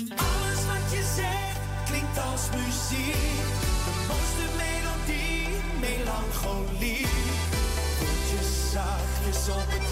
Alles wat je zegt klinkt als muziek. De mooiste melodie, melancholie. Voelt je zachtjes op het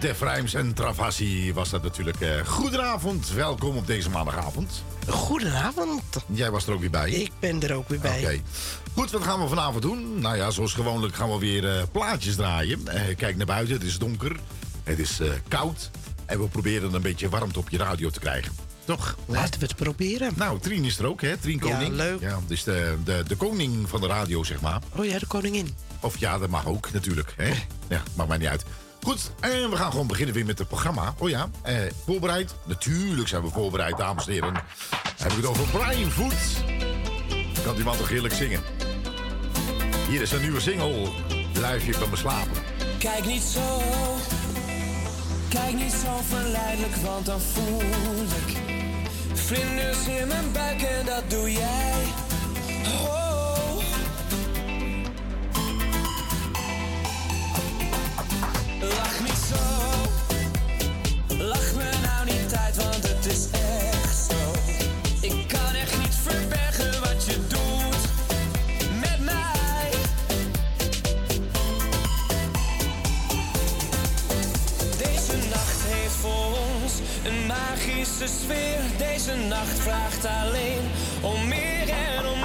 Def Rijms en Travassi was dat natuurlijk. Uh, goedenavond, welkom op deze maandagavond. Goedenavond. Jij was er ook weer bij. Ik ben er ook weer bij. Oké. Goed, wat gaan we vanavond doen? Nou ja, zoals gewoonlijk gaan we weer uh, plaatjes draaien. kijk naar buiten, het is donker. Het is koud. En we proberen een beetje warmte op je radio te krijgen. Toch? Laten we het proberen. Nou, Trien is er ook, hè? Trien Koning. Ja, leuk. Ja, dus de, de, de koning van de radio, zeg maar. Oh ja, de koningin. Of ja, dat mag ook natuurlijk. Hè? Ja, maakt mij niet uit. Goed, en we gaan gewoon beginnen weer met het programma. Oh ja, eh, voorbereid? Natuurlijk zijn we voorbereid, dames en heren. Heb ik het over Brian Foot. Kan die man toch heerlijk zingen? Hier is een nieuwe single. Blijf je kan me slapen. Kijk niet zo, kijk niet zo verleidelijk, want dan voel ik vlinders in mijn buik dat doe jij. Deze nacht vraagt alleen om meer en om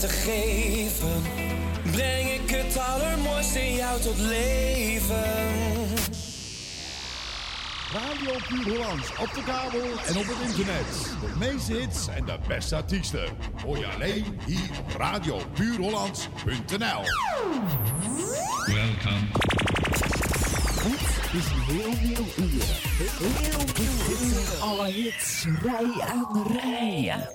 te geven? Breng ik het allermooiste in jou tot leven? Radio Puur Hollands op de kabel en op het internet. De meeste hits en de beste artiesten. Hoor je alleen hier op radiopuurhollands.nl. Welcome. is een heel nieuw uur. Heel nieuw uur. Alle hits, rij aan rij.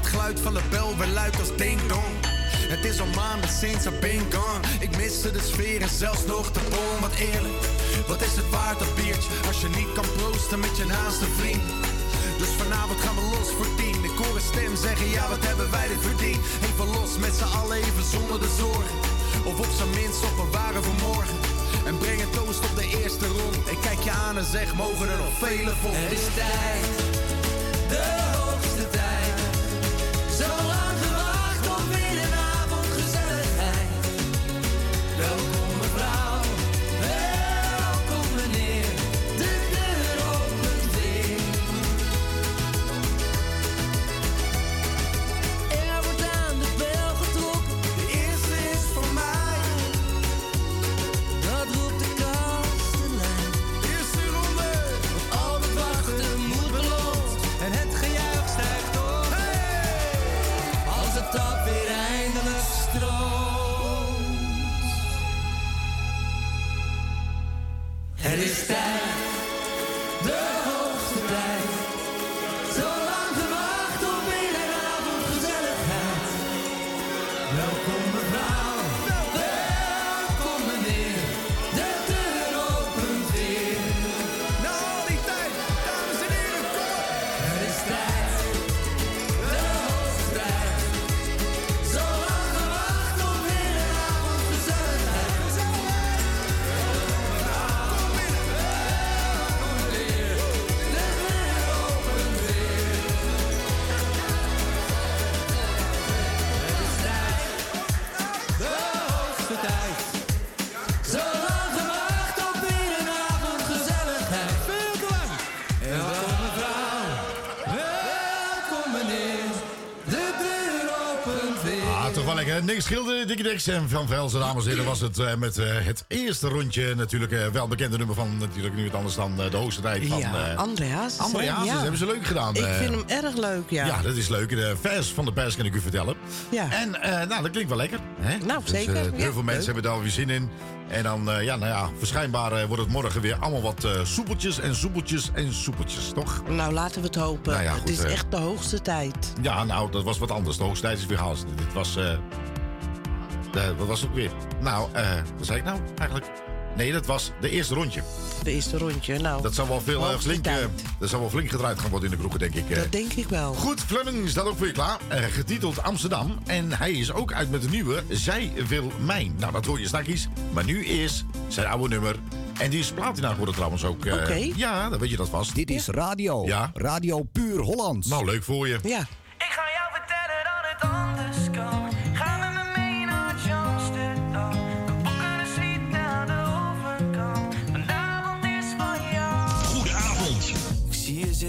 Het geluid van de bel weer luidt als ding dong. Het is al maanden sinds I've been gone. Ik miste de sfeer en zelfs nog de boom. Wat eerlijk, wat is het waard dat biertje? Als je niet kan proosten met je naaste vriend. Dus vanavond gaan we los voor tien. Ik hoor een stem zeggen, ja wat hebben wij dit verdiend. Even los met z'n allen even zonder de zorgen. Of op zijn minst op een waren voor morgen. En breng een toast op de eerste rond. Ik kijk je aan en zeg, mogen er nog vele volgen. Het is tijd, de niks. En van Velsen, dames en heren, was het eh, met eh, het eerste rondje. Natuurlijk eh, wel bekende nummer van natuurlijk nu het anders dan de hoogste tijd van... ja, Andreas. Andreas, ja. dat hebben ze leuk gedaan. Ik vind hem erg leuk, ja. Ja, dat is leuk. De vers van de pers kan ik u vertellen. Ja. En nou, dat klinkt wel lekker. Hè? Nou, Dus, zeker. Ja, heel veel mensen hebben daar weer zin in. En dan, ja, nou ja, waarschijnbaar eh, wordt het morgen weer allemaal wat soepeltjes en soepeltjes en soepeltjes, toch? Nou, laten we het hopen. Nou ja, goed, het is echt de hoogste tijd. Ja, nou, dat was wat anders. De hoogste tijd is weer gehaald. Dit was, de, wat was het ook weer? Nou, eh wat zei ik nou eigenlijk? Nee, dat was de eerste rondje. De eerste rondje. Nou, Dat zal wel veel eh, hoogste flink, eh, dat zal wel flink gedraaid gaan worden in de kroegen, denk ik. eh. Dat denk ik wel. Goed, Fleming staat ook voor je klaar. Eh, getiteld Amsterdam. En hij is ook uit met een nieuwe Zij wil mijn. Nou, dat hoor je straks. Maar nu is zijn oude nummer. En die is platina geworden trouwens ook. eh, Oké. Ja, dan weet je dat vast. Dit is radio. Ja. Radio Puur Hollands. Nou, leuk voor je. Ja. Ik ga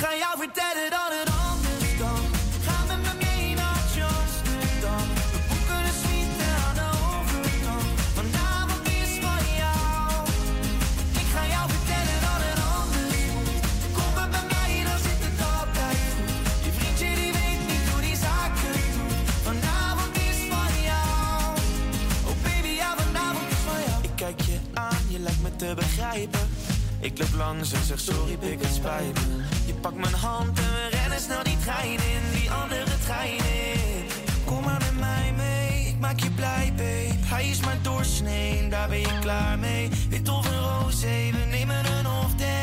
Ik ga jou vertellen dat het anders kan. Ga met me mee naar Amsterdam. We boeken een suite aan de overkant. Vanavond is van jou. Ik ga jou vertellen dat het anders moet. Kom maar bij mij, dan zit het altijd goed. Je vriendje die weet niet hoe die zaken doet. Vanavond is van jou. Oh baby, ja, vanavond is van jou. Ik kijk je aan, je lijkt me te begrijpen. Ik loop langs en zeg sorry, pik het spijt. Je pakt mijn hand en we rennen snel die trein in, die andere trein in. Kom maar met mij mee, ik maak je blij, babe. Hij is maar doorsnee, daar ben je klaar mee. Wit of een roze, we nemen een day.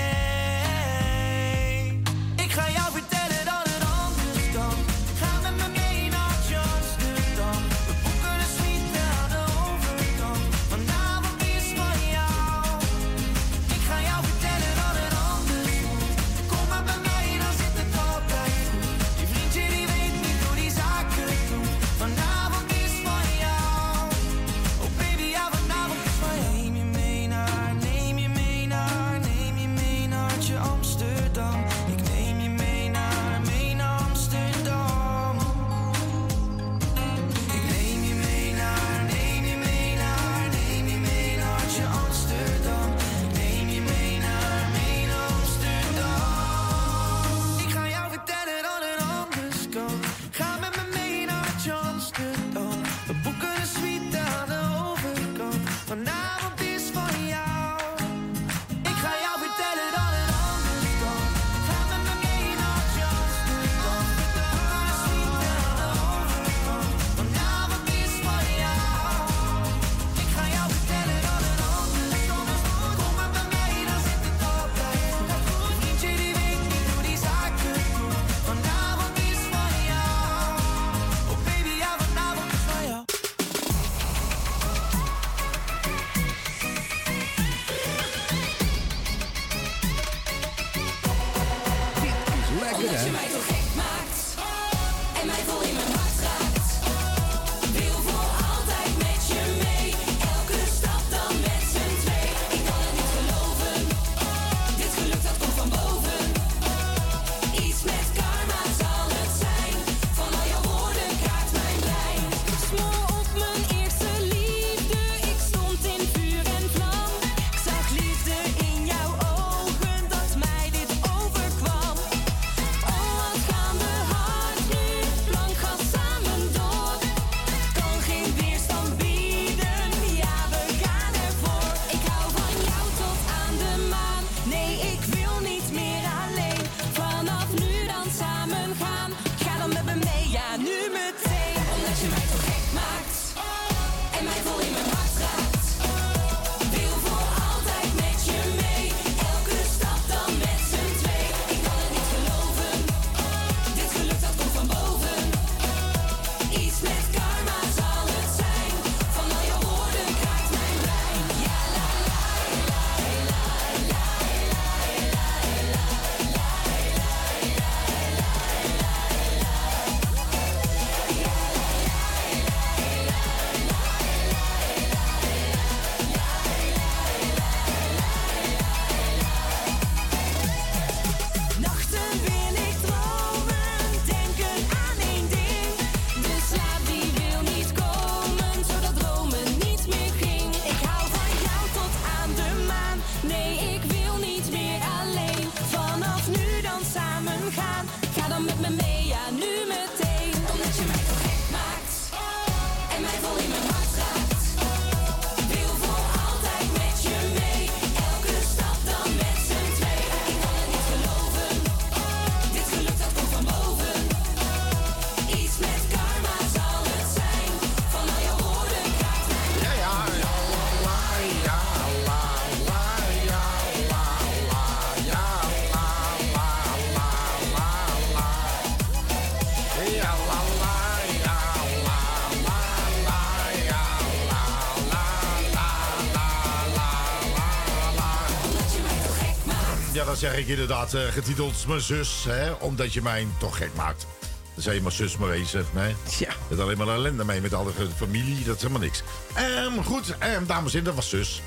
Ik inderdaad, eh, getiteld mijn zus, hè, omdat je mij toch gek maakt. Dan zou je maar zus maar wezen, nee? Ja. Met alleen maar ellende mee met alle ge- familie, dat is helemaal niks. Ehm, goed, ehm, dames en heren, dat was zus.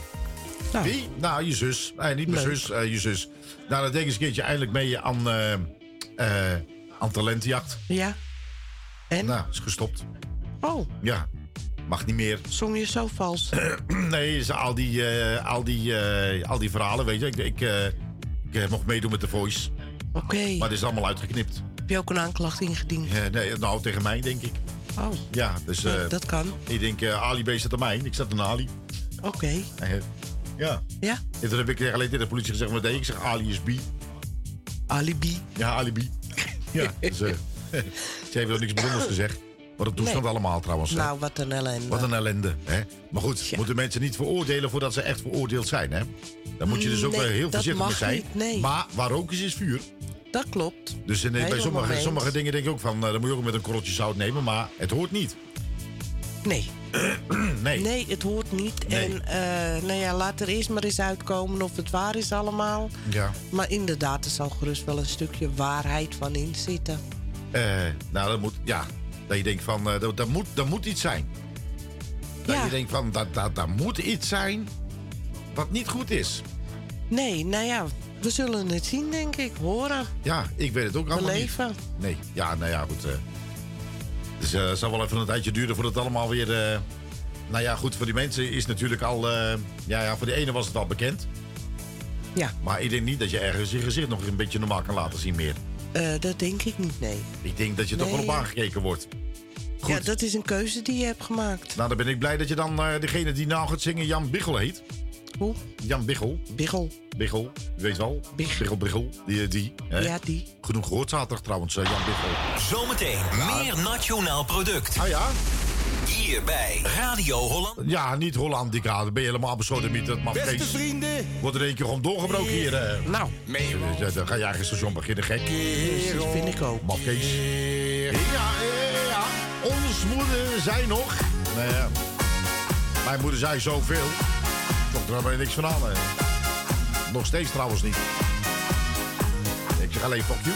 Wie? Nou, je zus. Nee, niet mijn Leuk. zus, eh, je zus. Nou, dan denk eens een keertje eindelijk mee aan, eh eh, aan talentjacht. Ja. En? Nou, is gestopt. Oh, Ja, mag niet meer. zong je zo vals? nee, is al die, eh, al, die, eh, al die verhalen, weet je. Ik, ik, eh, ik eh, mocht meedoen met The Voice. Oké. Maar het is allemaal uitgeknipt. Heb je ook een aanklacht ingediend? Eh, nee, nou, tegen mij, denk ik. Oh, Ja, dus... eh, dat kan. Ik denk, Ali B zat aan mij. Ik zat aan Ali. Oké. Ja. Ja. En toen heb ik alleen tegen de politie gezegd, wat deed ik? Ik zeg, Ali is B. Alibi. Ja, Ali B. Ja, dus... ze heeft ook niks bijzonders gezegd. Wat een toestand Nee. allemaal trouwens. Nou, wat een ellende. Wat een ellende. Hè? Maar goed, Ja. moeten mensen niet veroordelen voordat ze echt veroordeeld zijn. Hè? Daar moet je dus ook Nee, heel voorzichtig mee zijn. niet, nee. Maar waar ook is, is vuur. Dat klopt. Dus in, bij sommige, sommige dingen denk ik ook van... eh, dan moet je ook met een korreltje zout nemen. Maar het hoort niet. Nee. nee. Nee, het hoort niet. Nee. En eh, nou ja, laat er eerst maar eens uitkomen of het waar is allemaal. Ja. Maar inderdaad, er zal gerust wel een stukje waarheid van in zitten. Eh, nou, dat moet... Ja, dat je denkt van... eh, dat, dat, moet, dat moet iets zijn. Dat Ja. je denkt van... Dat, dat, dat moet iets zijn wat niet goed is. Nee, nou ja, We zullen het zien, denk ik. Horen. Ja, ik weet het ook allemaal niet. Beleven. Nee, ja, nou ja, goed. eh. dus eh, het zal wel even een tijdje duren voordat het allemaal weer... nou ja, goed, voor die mensen is natuurlijk al... ja, ja, voor de ene was het al bekend. Ja. Maar ik denk niet dat je ergens je gezicht nog een beetje normaal kan laten zien meer. Eh, dat denk ik niet, nee. Ik denk dat je toch wel op aangekeken wordt. Ja, dat is een keuze die je hebt gemaakt. Nou, dan ben ik blij dat je dan eh, degene die nou gaat zingen Jan Biggel heet. Hoe? Jan Biggel. Biggel. Biggel, je weet wel. Biggel, Biggel. Die, die hè? Ja, die. Genoeg gehoord zaterdag trouwens, eh, Jan Biggel. Zometeen meer nationaal product. Ah ja? Hier bij Radio Holland. Ja, niet Hollandica. Dan ben je helemaal besodemiet. Dat mag Beste vrienden. Wordt er één keer gewoon doorgebroken hier. eh. Nou. Eh, Dan ga je eigen station beginnen, gek. Dat vind ik ook. Mafkees. Ja, ja, ja. Ons moeder zei nog. Nou ja. Mijn moeder zei zoveel. Toch, daar ben je niks van aan. hè. Nog steeds trouwens niet. Ik zeg alleen fuck you.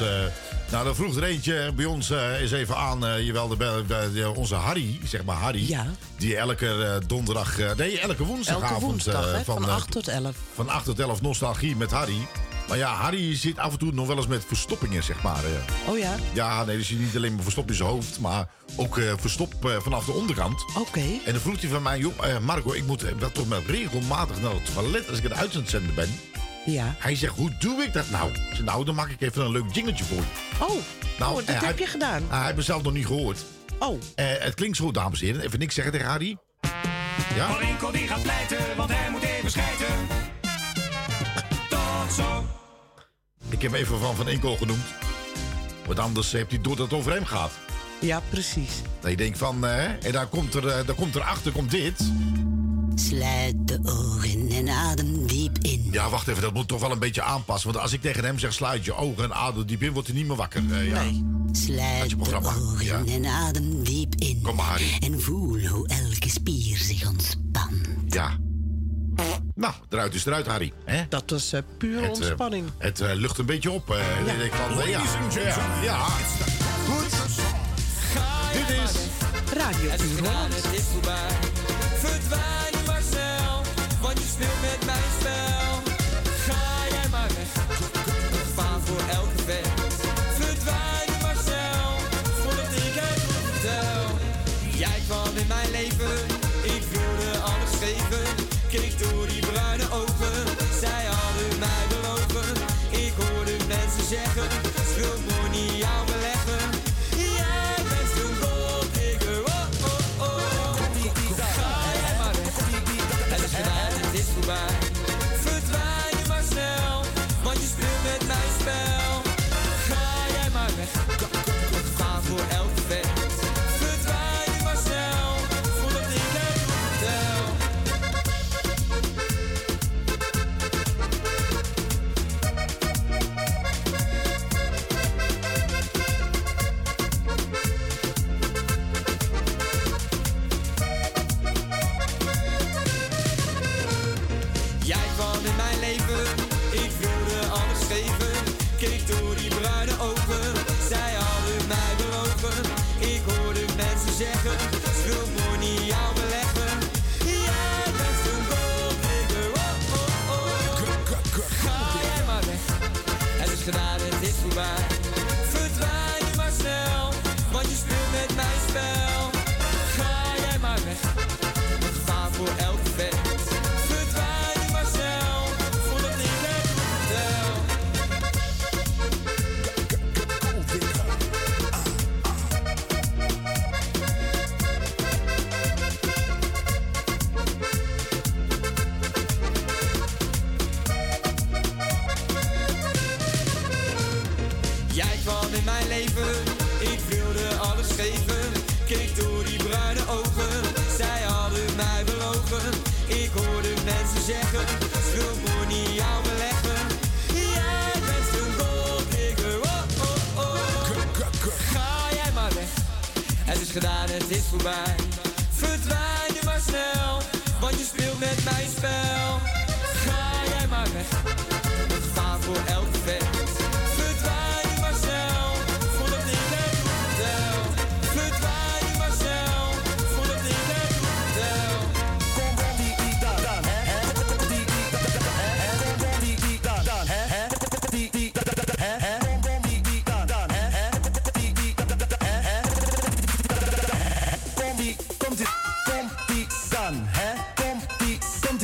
Eh. nou, dan vroeg er eentje bij ons eh eens even aan. eh jawel, de, de- de- onze Harry, zeg maar Harry. Ja. Die elke eh, donderdag, eh, nee, elke woensdagavond. Elke woensdag, eh, hè, van eh, 8 tot 11. Van 8 tot 11 nostalgie met Harry. Maar ja, Harry zit af en toe nog wel eens met verstoppingen, zeg maar. eh. Oh ja? Ja, nee, dus niet alleen maar verstopt in zijn hoofd, maar ook eh, verstopt eh, vanaf de onderkant. Oké. En dan vroeg hij van mij, joh, eh, Marco, ik moet eh, wel toch maar regelmatig naar het toilet als ik het uitzenden ben. Ja. Hij zegt, hoe doe ik dat nou? Zeg, nou, dan maak ik even een leuk jingletje voor je. Oh, nou, oh, dat eh, heb je gedaan. Nou, hij heeft mezelf nog niet gehoord. Oh. Eh, het klinkt zo, dames en heren. Even niks zeggen tegen Harry. Ja? Inko die gaat pleiten, want hij moet even schijten. Tot zo. Ik heb even Van Van Inkel genoemd. Want anders heeft hij door dat het over hem gaat. Ja, precies. Dat je denkt van, hè, en daar komt, er, eh, daar komt erachter, komt dit. Sluit de ogen en adem diep in. Ja, wacht even, dat moet toch wel een beetje aanpassen. Want als ik tegen hem zeg sluit je ogen en adem diep in, wordt hij niet meer wakker. Uh, ja. Nee. Sluit je programma. de ogen en adem diep in. Kom maar, Harry. En voel hoe elke spier zich ontspant. Ja. Nou, eruit is eruit, Harry. Dat was uh, pure eh, ontspanning. Het lucht een beetje op. ja. Ik ja. ja. ja. Goed. Dit is... Radio Uur Verdwijn Marcel, want je speelt met mijn spel.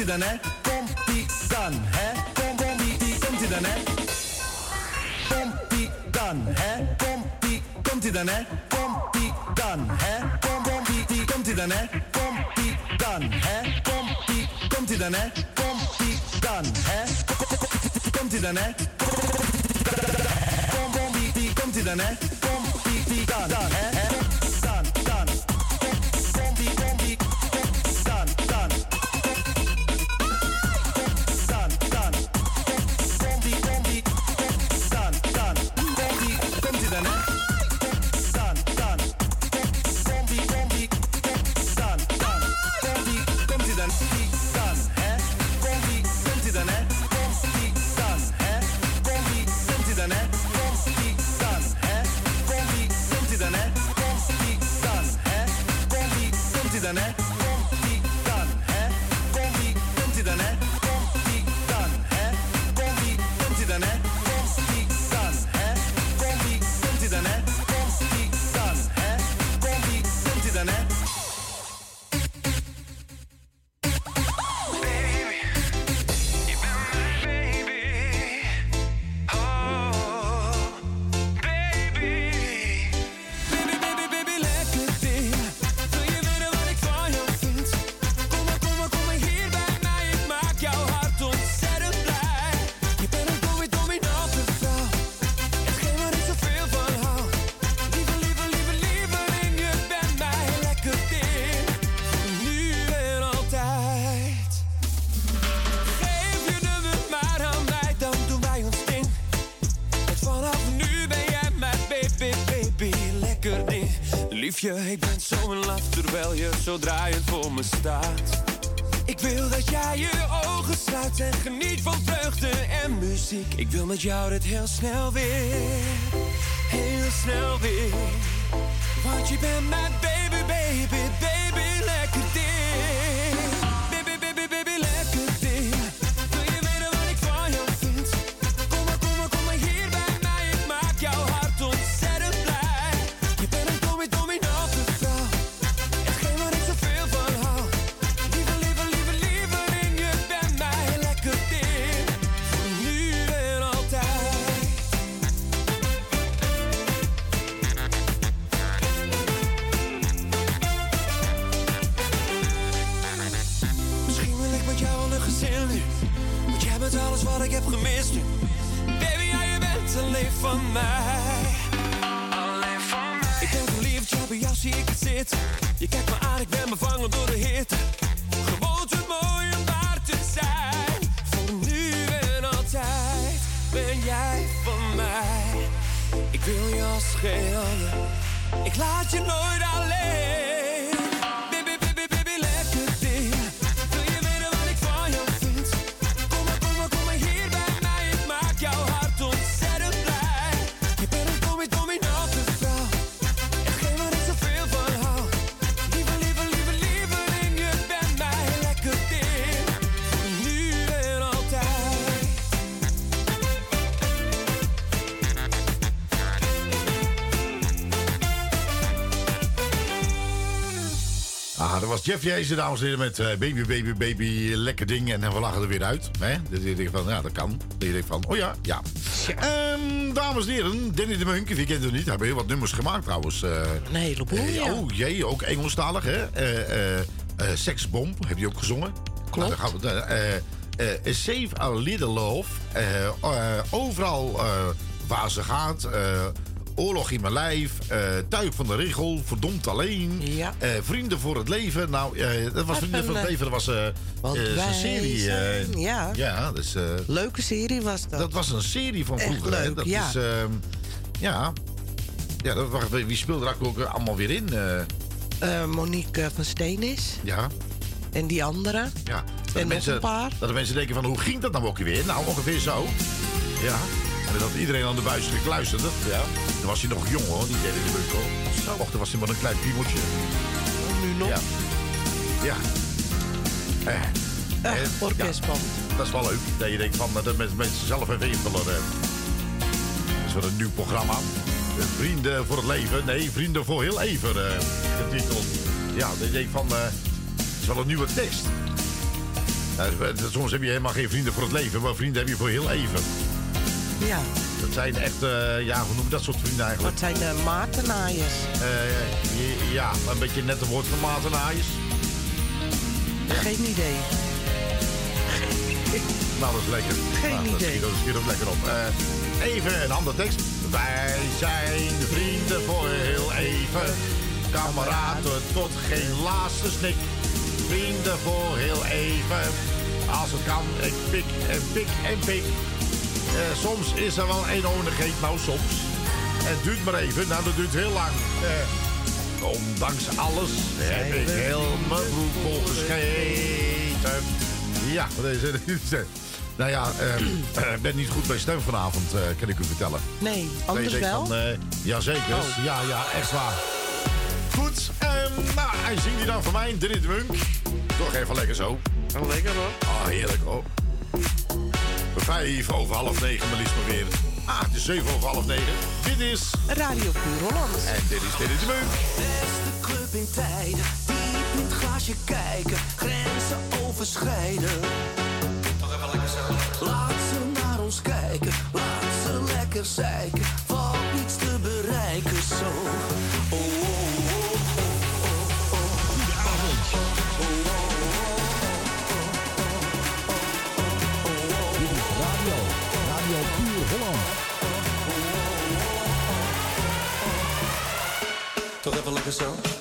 ie dan, hè. Komt ie dan, hè. Komt ie, komt ie dan, hè. Komt ie dan, hè. Komt ie, komt ie dan, hè. Komt ie dan, hè. Komt ie, komt ie dan, hè. Komt ie dan, hè. Komt ie, komt ie dan, hè. Komt ie dan, hè. Komt ie dan, hè. Komt ie, komt ie dan, hè. Komt ie dan, hè. Draaiend voor me staat. Ik wil dat jij je ogen sluit en geniet van vreugde en muziek. Ik wil met jou dit heel snel weer, heel snel weer. Want je bent mijn Ah, dat was Jeff Jezen, dames en heren, met eh, Baby, Baby, Baby, lekker ding. En we lachen er weer uit. Hè? Dat je denkt van, ja, dat kan. Dat je denkt van, oh ja, ja. Ehm, dames en heren, Danny de Munk, wie kent hem niet? Hij heeft heel wat nummers gemaakt trouwens. eh. Een heleboel, Eh, ja. Oh jee, ook Engelstalig, hè? Eh, eh, eh, Seksbom, heb je ook gezongen? Klopt. Nou, dan gaan we, eh, eh, eh, Save a Little Love. Eh, eh, overal eh, waar ze gaat. Oorlog in mijn lijf. eh, Tuig van de Richel. Verdomd alleen. eh, Vrienden voor het leven. Nou, eh, dat was Vrienden voor het leven. Dat was een serie. zijn- ja. Ja, dus... Leuke serie was dat. dat was een serie van vroeger. hè. leuk, dat ja. is, ehm, ja. Ja, dat, wacht, wie speelde daar ook allemaal weer in? Monique van Steenis. ja. En die andere. Ja. Dat nog mensen, een paar. Dat de mensen denken van, hoe ging dat nou ook weer? Nou, ongeveer zo. Ja. En dat iedereen aan de buis luisterde. Ja. Dan was hij nog jong hoor, die derde de. Och, dan was hij maar een klein piemeltje. Nu nog. Ja. Ja. Eh. Eh, eh, orkestband. ja, dat is wel leuk. Dat je denkt van, dat mensen zelf even invullen. eh. Dat is wel een nieuw programma. Eh, Vrienden voor het leven. Nee, vrienden voor heel even. eh, de titel. Ja, dat je denkt van, eh, het is wel een nieuwe tekst. Soms heb je helemaal geen vrienden voor het leven, maar vrienden heb je voor heel even. Ja. Dat zijn echt, eh, ja, hoe noem je dat soort vrienden eigenlijk? Dat zijn de matenaaiers. Eh, ja, een beetje net een woord van matenaaiers. Geen idee. Nou, dat is lekker. Geen nou, dat idee. Dat schiet ook lekker op. Eh, even een andere tekst. Wij zijn de vrienden voor heel even. Kameraden tot geen laatste snik. Vrienden voor heel even. Als het kan, ik pik en pik en pik. Eh, soms is er wel een onigheid, nou soms. Het duurt maar even, nou dat duurt heel lang. Eh, ondanks alles heb ik heel mijn broek vol gescheten. Ja, deze, deze- nou ja, eh, ik ben niet goed bij stem vanavond, eh, kan ik u vertellen. Nee, anders wel. Van, jazeker, Oh. ja, ja, echt waar. Goed, ehm, nou, hij zingt die dan voor mij, Drie de Munk. Toch even lekker zo. lekker hoor. Ah, heerlijk hoor. Vijf over half negen, maar liefst maar weer. Ah, het is zeven over half negen. Dit is... Radio Puur Holland. En dit is Dit is de Munk. Beste club in tijden, diep in het glaasje kijken, grenzen overschrijden. Toch even lekker zo. Laat ze naar ons kijken, laat ze lekker zeiken, valt niets te bereiken zo. Toch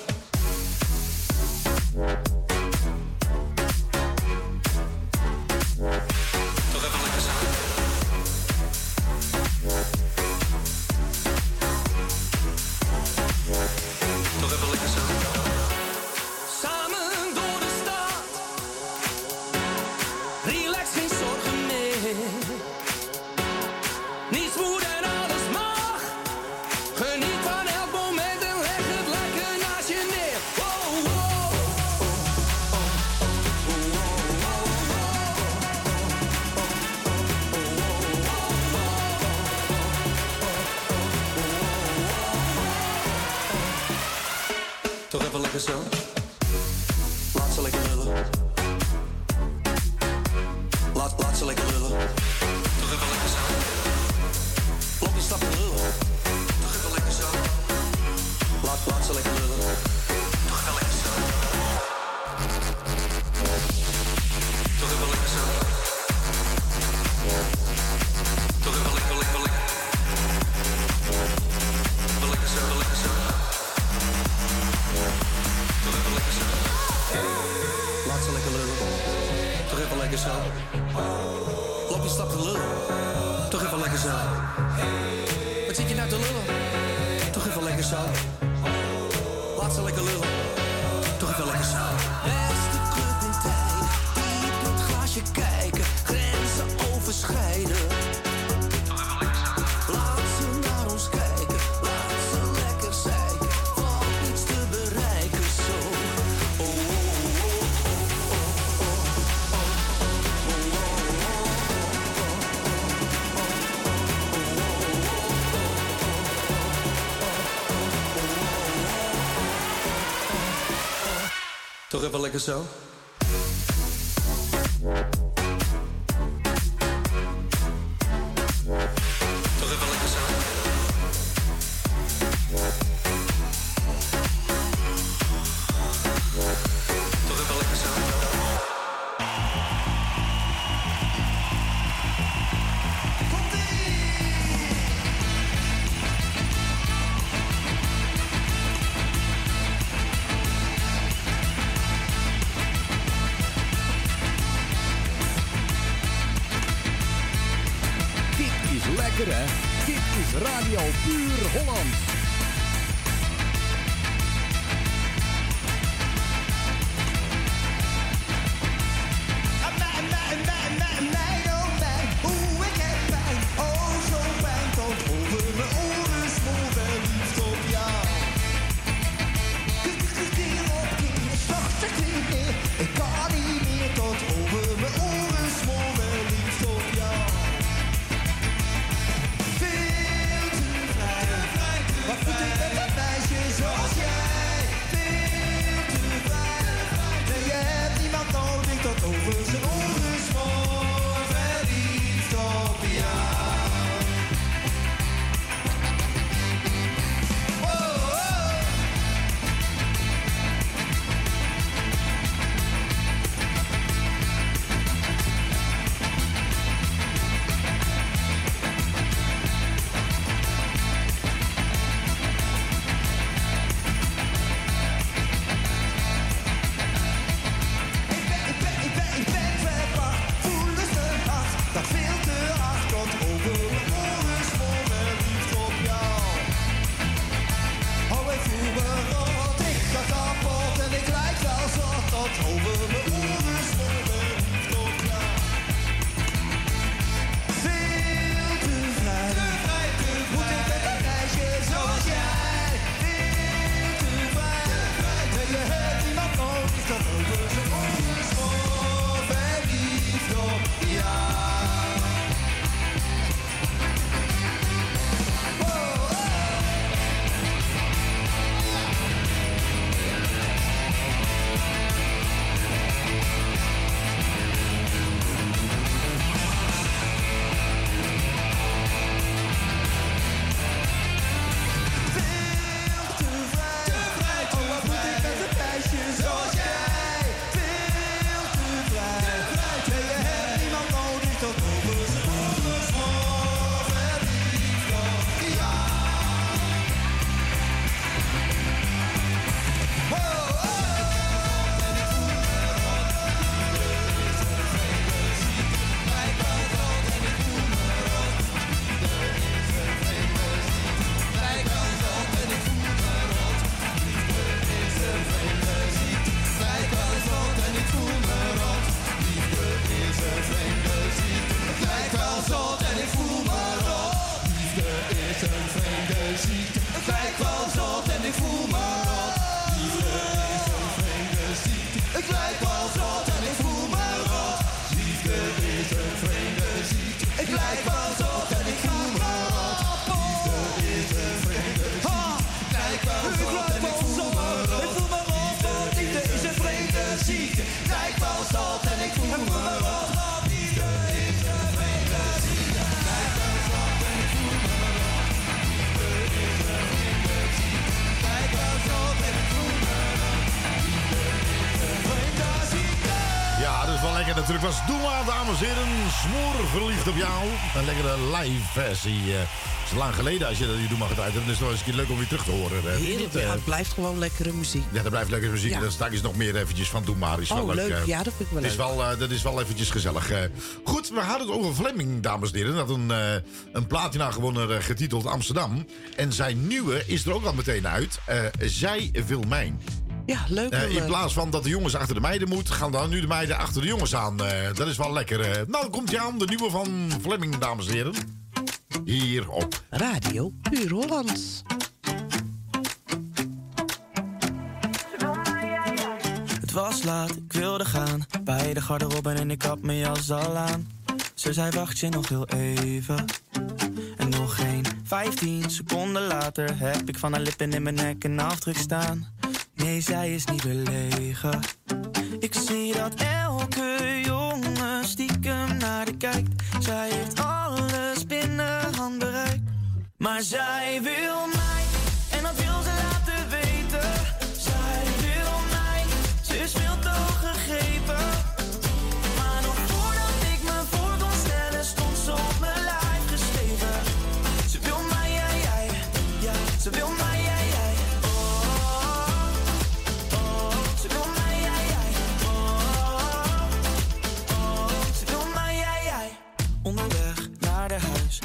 Toch even lekker zo. Dames en heren. Smoor verliefd op jou. Een lekkere live versie. eh, Het is lang geleden als je dat die Doema gedraaid hebt. Dan is het wel eens een keer leuk om weer terug te horen. Heerlijk, Eh, ja, het blijft gewoon lekkere muziek. Ja, dat blijft lekkere muziek. Ja. Dan straks nog meer eventjes van. Is wel Oh, leuk. eh. Ja, dat vind ik wel Het is leuk. wel, dat is wel eventjes gezellig. goed, we hadden het over Fleming, dames en heren. Dat een, een platina gewonnen getiteld Amsterdam. En zijn nieuwe is er ook al meteen uit. Zij wil mijn. Ja, leuk. Wel, in eh. plaats van dat de jongens achter de meiden moeten, gaan dan nu de meiden achter de jongens aan. Eh, dat is wel lekker. eh. Nou, komt hij aan, de nieuwe van Fleming, dames en heren. Hier op Radio Puur Hollands. Het was laat, ik wilde gaan. Bij de garderobe en ik had mijn jas al aan. Ze zei wacht je nog heel even. En nog geen 15 seconden later heb ik van haar lippen in mijn nek een afdruk staan. Nee, zij is niet belegen. Ik zie dat elke jongen stiekem naar de kijkt. Zij heeft alles binnen handbereik. Maar zij wil mij, en dat wil ze laten weten. Zij wil mij, ze is veel te. Maar nog voordat ik me voor kon stellen, stond ze op mijn lijf geschreven. Ze wil mij, jij, ja, ze wil mij,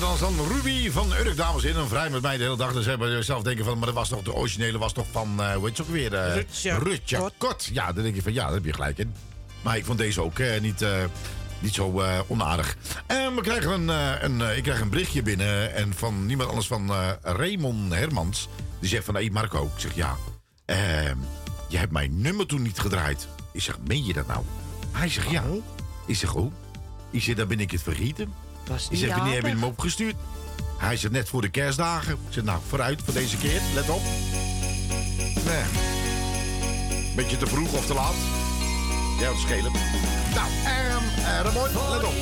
dan Ruby van Urk, dames en heren. Vrij met mij de hele dag. Dus hebben we zelf denken van, maar dat was toch de originele was toch van, eh hoe heet ook weer? eh Rutja Rutja Kort. Ja, dan denk je van, ja, daar heb je gelijk in. Maar ik vond deze ook eh, niet, niet zo onaardig. En we krijgen een, een, ik krijg een berichtje binnen en van niemand anders van Raymond Hermans. Die zegt van, hé Marco, ik zeg ja, ehm, je hebt mijn nummer toen niet gedraaid. Ik zeg, meen je dat nou? Hij zegt ja. Ik zeg, oh. Ik zeg, dan ben ik het vergeten. Was Ik niet zeg, wanneer heb je aardig. hem opgestuurd? Hij zegt, net voor de kerstdagen. Ik zeg, nou, vooruit voor deze keer. Let op. Nee. Beetje te vroeg of te laat. Ja, dat schelen. Nou, ehm, eh, Ramon, let op.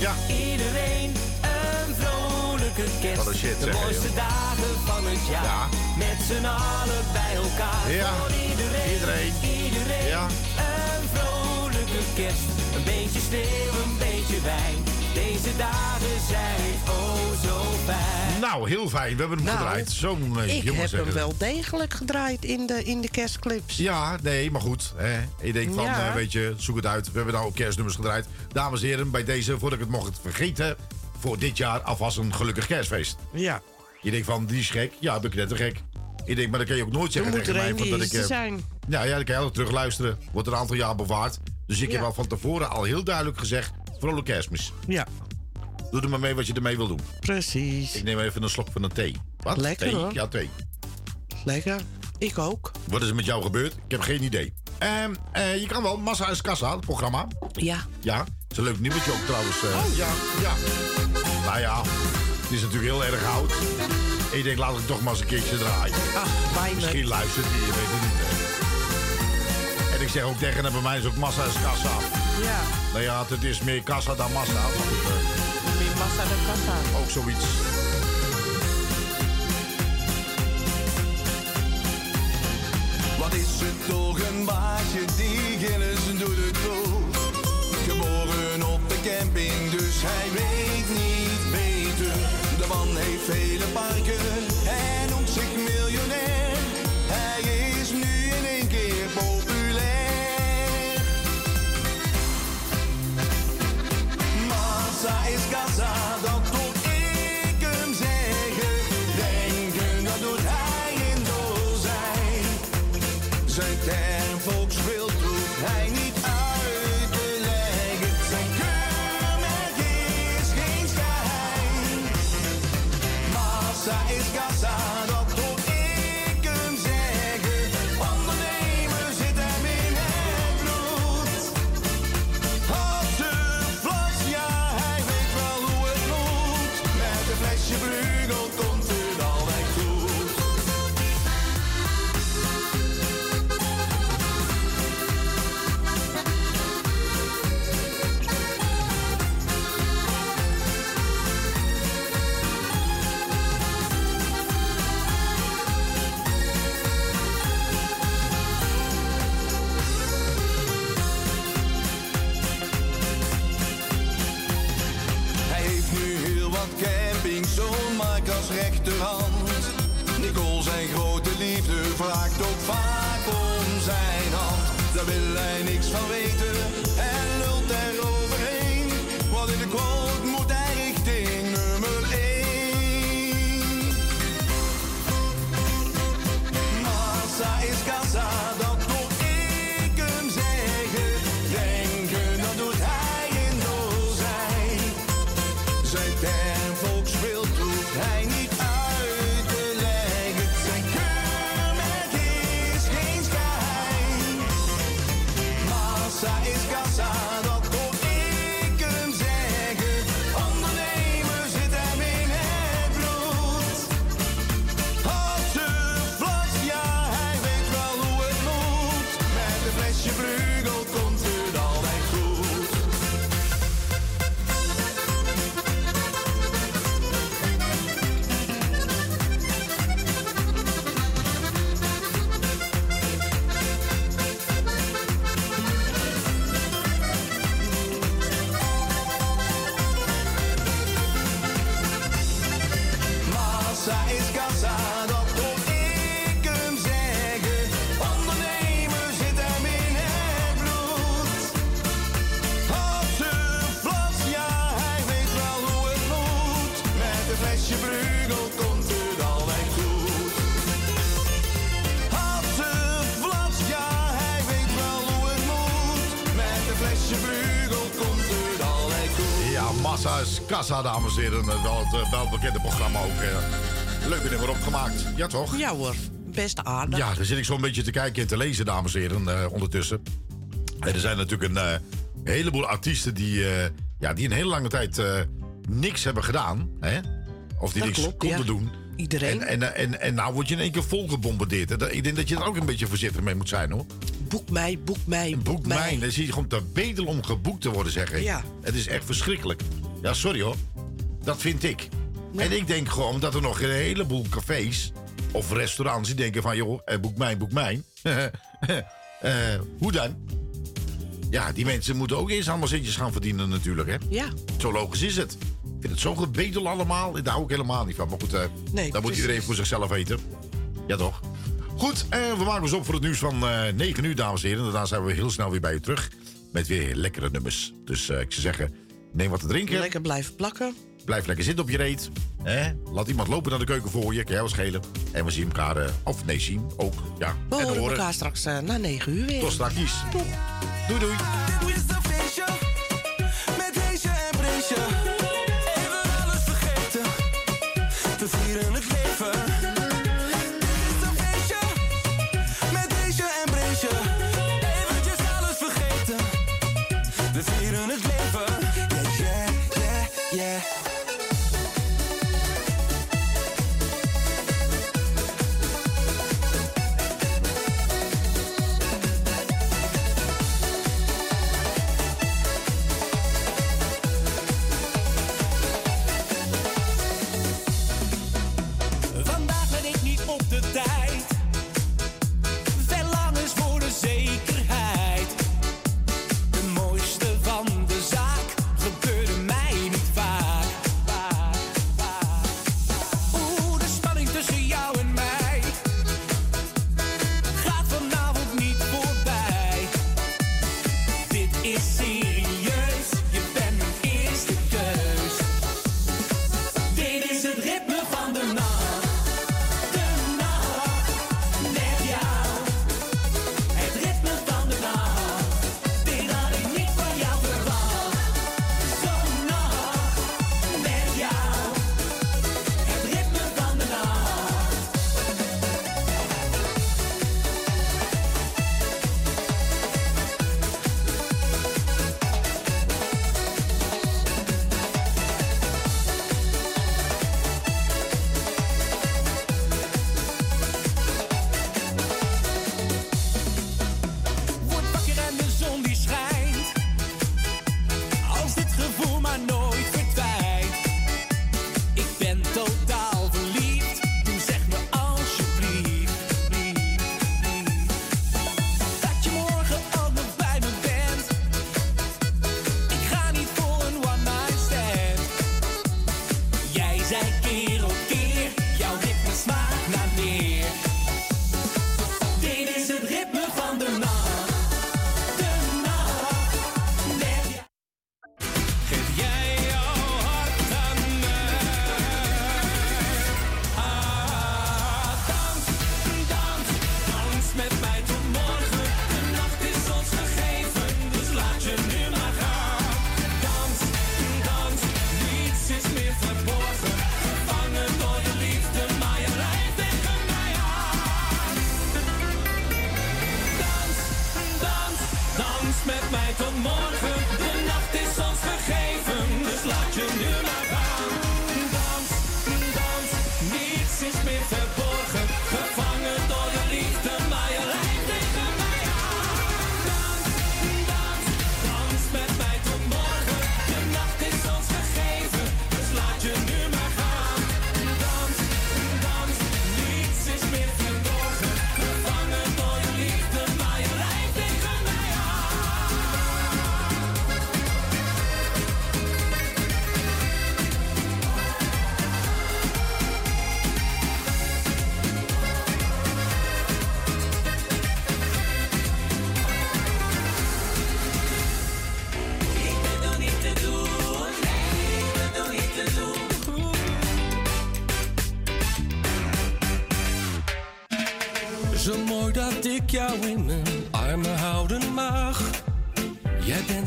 Ja. Iedereen een vrolijke kerst. Wat een shit, De zeg, mooiste joh. dagen van het jaar. Ja. Met z'n allen bij elkaar. Ja. Voor iedereen. Iedereen. Iedereen. Ja. Een vrolijke kerst. Een beetje sneeuw, een beetje wijn. Deze dagen zijn oh zo fijn. Nou, heel fijn. We hebben hem Nou, gedraaid. Zo'n eh, Ik heb zeggen. hem wel degelijk gedraaid in de, in de kerstclips. Ja, nee, maar goed. Hè. Ik denk van, Ja. eh, weet je, zoek het uit. We hebben nou ook kerstnummers gedraaid. Dames en heren, bij deze, voordat ik het mocht vergeten... voor dit jaar alvast een gelukkig kerstfeest. Ja. Je denkt van, die is gek. Ja, ben ik net te gek. Ik denk, maar dan kan je ook nooit zeggen tegen mij... die dat ik, eh, zijn. Ja, ja, dan kan je altijd terug luisteren. Wordt er een aantal jaar bewaard. Dus ik heb al van tevoren al heel duidelijk gezegd... vrolijk kerstmis. Ja. Doe er maar mee wat je ermee wil doen. Precies. Ik neem even een slok van een thee. Wat? Lekker, thee? hoor. Ja, thee. Lekker. Ik ook. Wat is er met jou gebeurd? Ik heb geen idee. Ehm, eh, je kan wel, Massa is Kassa, het programma. Ja. Ja, het is een leuk nieuwtje ook trouwens. eh. Ja, ja. Nou ja, het is natuurlijk heel erg oud. Ik denk, laat ik toch maar eens een keertje draaien. bijna. Misschien luistert hij, je weet het niet. hè. En ik zeg ook tegen hem, bij mij is ook Massa is Kassa. Ja. Nou ja, het is meer Kassa dan Massa. Meer massa dan kassa. ook zoiets. Wat is het toch een baasje die Gilles doet het goed. Geboren op de camping, dus hij weet is Kassa, dames en heren. Wel het eh, welbekende programma ook. eh. Leuke nummer opgemaakt. Ja, toch? Ja hoor, best aardig. Ja, daar zit ik zo'n beetje te kijken en te lezen, dames en heren, eh, ondertussen. En er zijn natuurlijk een heleboel artiesten die, ja, die een hele lange tijd niks hebben gedaan. Hè? Of die Dat niks klopt, konden ja. doen. Iedereen. En, en, en, en nou word je in één keer vol gebombardeerd. Ik denk dat je er ook een beetje voorzichtig mee moet zijn, hoor. Boek mij, boek mij, boek, Boek mij. mij. Dan zie je gewoon te bedelen om geboekt te worden, zeg ik. Ja. Het is echt verschrikkelijk. Ja, sorry hoor. Dat vind ik. En ik denk gewoon dat er nog een heleboel cafés of restaurants die denken van... joh, eh, boek mij, boek mij. Eh, hoe dan? Ja, die mensen moeten ook eerst allemaal centjes gaan verdienen natuurlijk, hè? Ja. Zo logisch is het. Ik vind het zo gebedel allemaal. Daar hou ik helemaal niet van. Maar goed, eh Nee, dat moet iedereen voor zichzelf weten. Ja, toch? Goed, eh, we maken ons op voor het nieuws van eh 9 uur, dames en heren. Daarna zijn we heel snel weer bij u terug. Met weer lekkere nummers. Dus eh, ik zou zeggen, neem wat te drinken. Lekker blijven plakken. Blijf lekker zitten op je reet. Hè? Laat iemand lopen naar de keuken voor je. Kan jij wel schelen. En we zien elkaar, eh, of nee, zien ook. Ja, We en horen elkaar straks eh, na 9 uur weer. Tot straks. Doei, doei.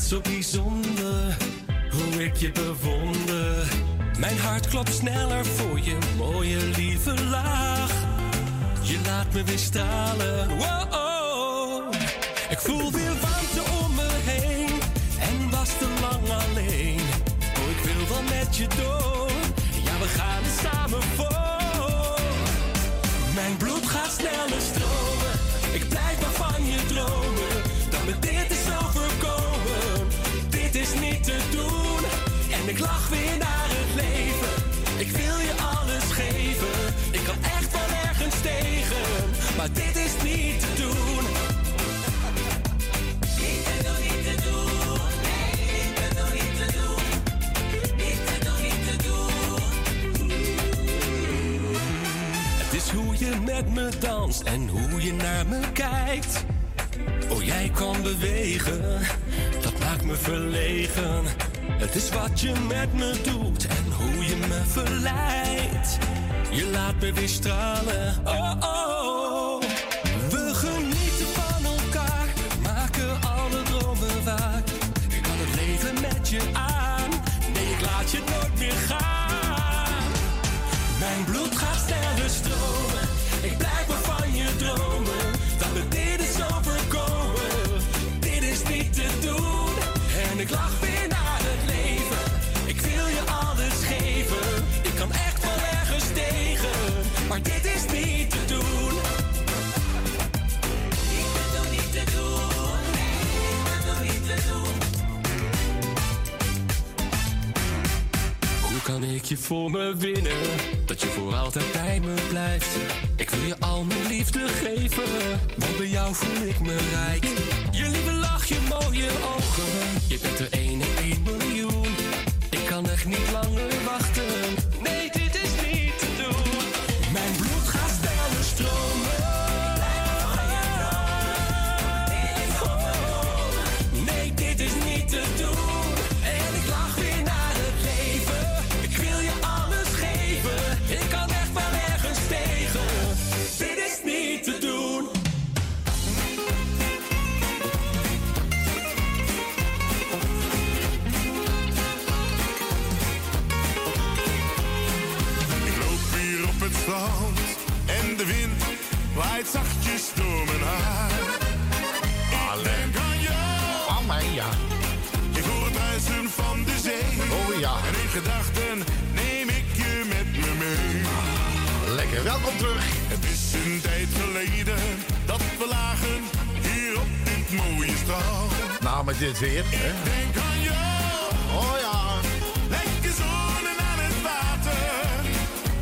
Jij bent zo dit weer. Hè? Denk aan jou. Oh ja. Lekker zonnen aan het water.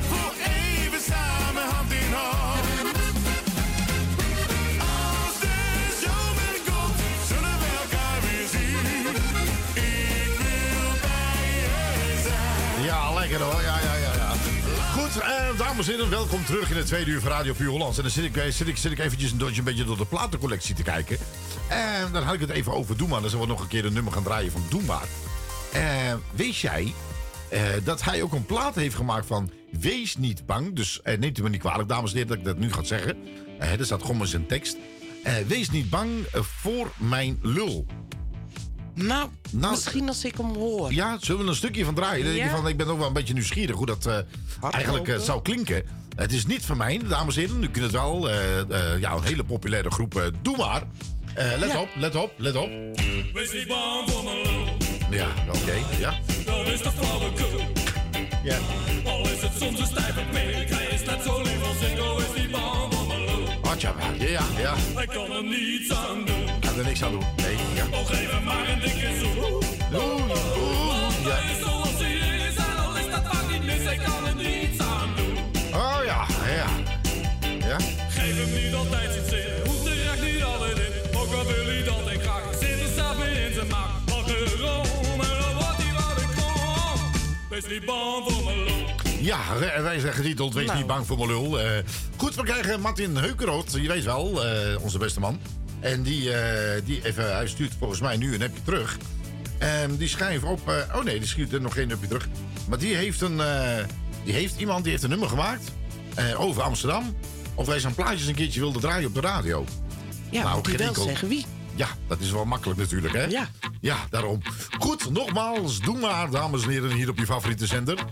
Voor even samen hand in hand. Als de zomer komt, zullen we elkaar weer zien. Ik wil bij je zijn. Ja, lekker hoor. Ja, ja, ja. ja. Goed, eh, dames en heren, welkom terug in het tweede uur van Radio Puur Hollands. En dan zit ik, eh, zit ik, zit ik eventjes een, een beetje door de platencollectie te kijken. En dan had ik het even over Doe Maar. Dan zullen we nog een keer een nummer gaan draaien van Doe Maar. Eh, weet jij eh, dat hij ook een plaat heeft gemaakt van Wees niet bang. Dus eh, neemt u me niet kwalijk, dames en heren, dat ik dat nu ga zeggen. Eh er staat gewoon maar zijn tekst. Eh, wees niet bang voor mijn lul. Nou, misschien als ik hem hoor. Ja, zullen we een stukje van draaien? Dan denk je van, ik ben ook wel een beetje nieuwsgierig hoe dat eigenlijk zou klinken. Het is niet van mij, dames en heren. U kunt het wel. ja, een hele populaire groep. doe maar. Eh, let Ja. op, let op, let op. Wees niet bang voor mijn lul, Ja, oké. ja. dat is de flauwekul. Ja. Al is het soms een stijve pik, hij is net zo lief als ik, oh wees niet bang voor mijn lul. Atja, ja, ja. Hij kan er niets aan doen, Ik kan er niks aan doen. Nee, ja. oh geef hem maar een dikke zoen. Want hij is Wees niet bang voor mijn lul. Ja, wij zijn getiteld Wees nou. niet bang voor mijn lul. Eh, goed, we krijgen Martin Heukeroot, je weet wel, eh, onze beste man. En die, eh, die even, hij stuurt volgens mij nu een appje terug. En die schrijft op, oh nee, die schiet er nog geen appje terug. Maar die heeft, een, die heeft iemand, die heeft een nummer gemaakt over Amsterdam. Of wij zijn plaatjes een keertje wilden draaien op de radio. Ja, nou, moet je wel zeggen wie. Ja, dat is wel makkelijk natuurlijk, hè? Ja. Ja, daarom. Goed, nogmaals, doe maar, dames en heren, hier op je favoriete zender.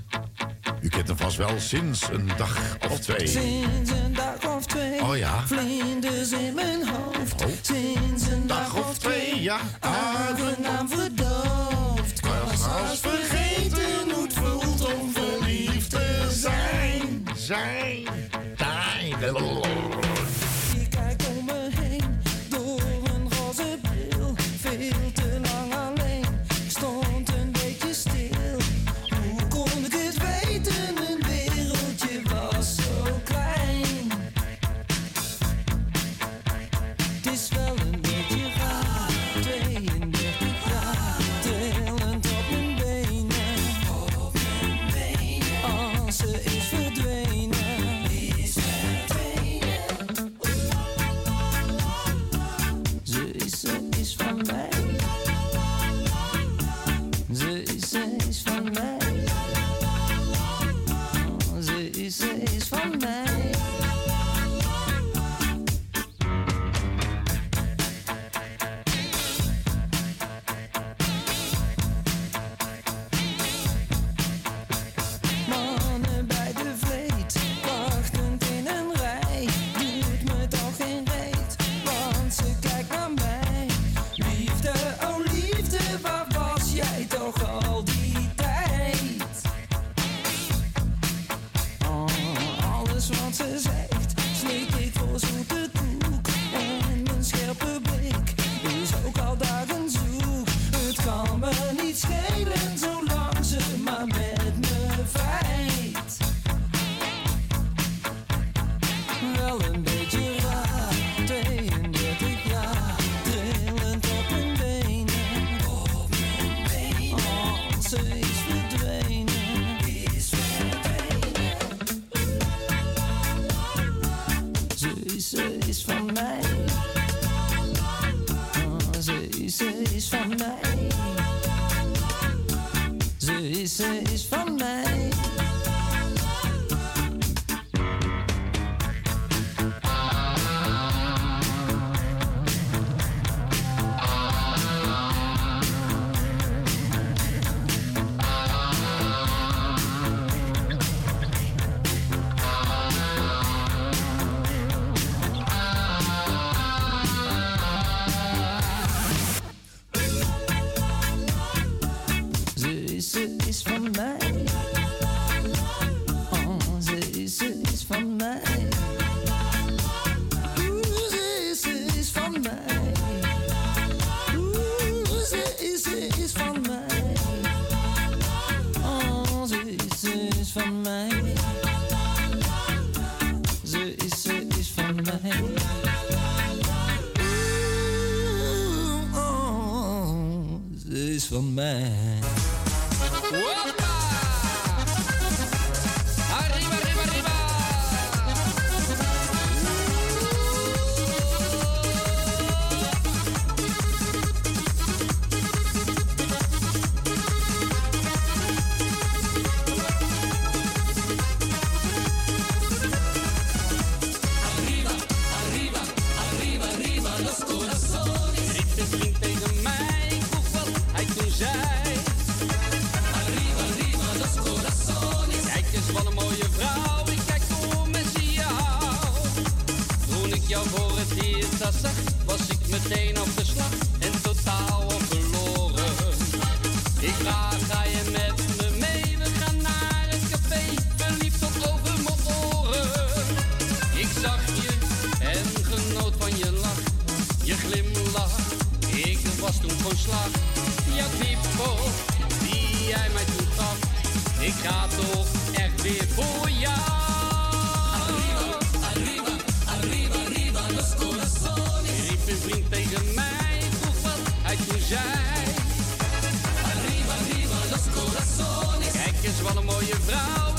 U kent hem vast wel sinds een dag of twee. Sinds een dag of twee. Oh ja. Vlinders in mijn hoofd. Oh. Sinds een dag of twee, ja. Aangenaam verdoofd. Als vergeten hoe het voelt om verliefd te zijn. Zijn. Zijn. phone man. on me. van een mooie vrouw.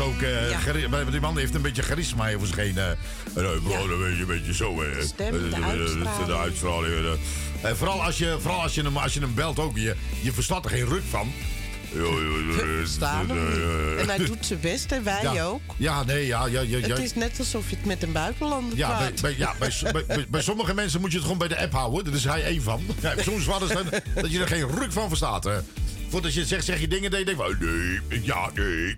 Ook. eh, Ja. die man heeft een beetje charisma over zich heen. eh. Eh, een beetje, een beetje zo. eh. stem, de uitstraling. De uitstraling. En vooral als je, vooral als je, hem, als je hem belt ook. Je, je verstaat er geen ruk van. Niet. En hij doet zijn best en wij ja. ook. Ja, nee, ja, ja, ja. ja. Het is net alsof je het met een buitenlander Ja, bij, praat. bij, ja bij, bij, bij- bij sommige mensen moet je het gewoon bij de app houden. Daar is hij één van. Ja, soms was dan dat je er geen ruk van verstaat. Hè. Voordat je het zegt, zeg je dingen dat je denkt van... Nee, ja, nee.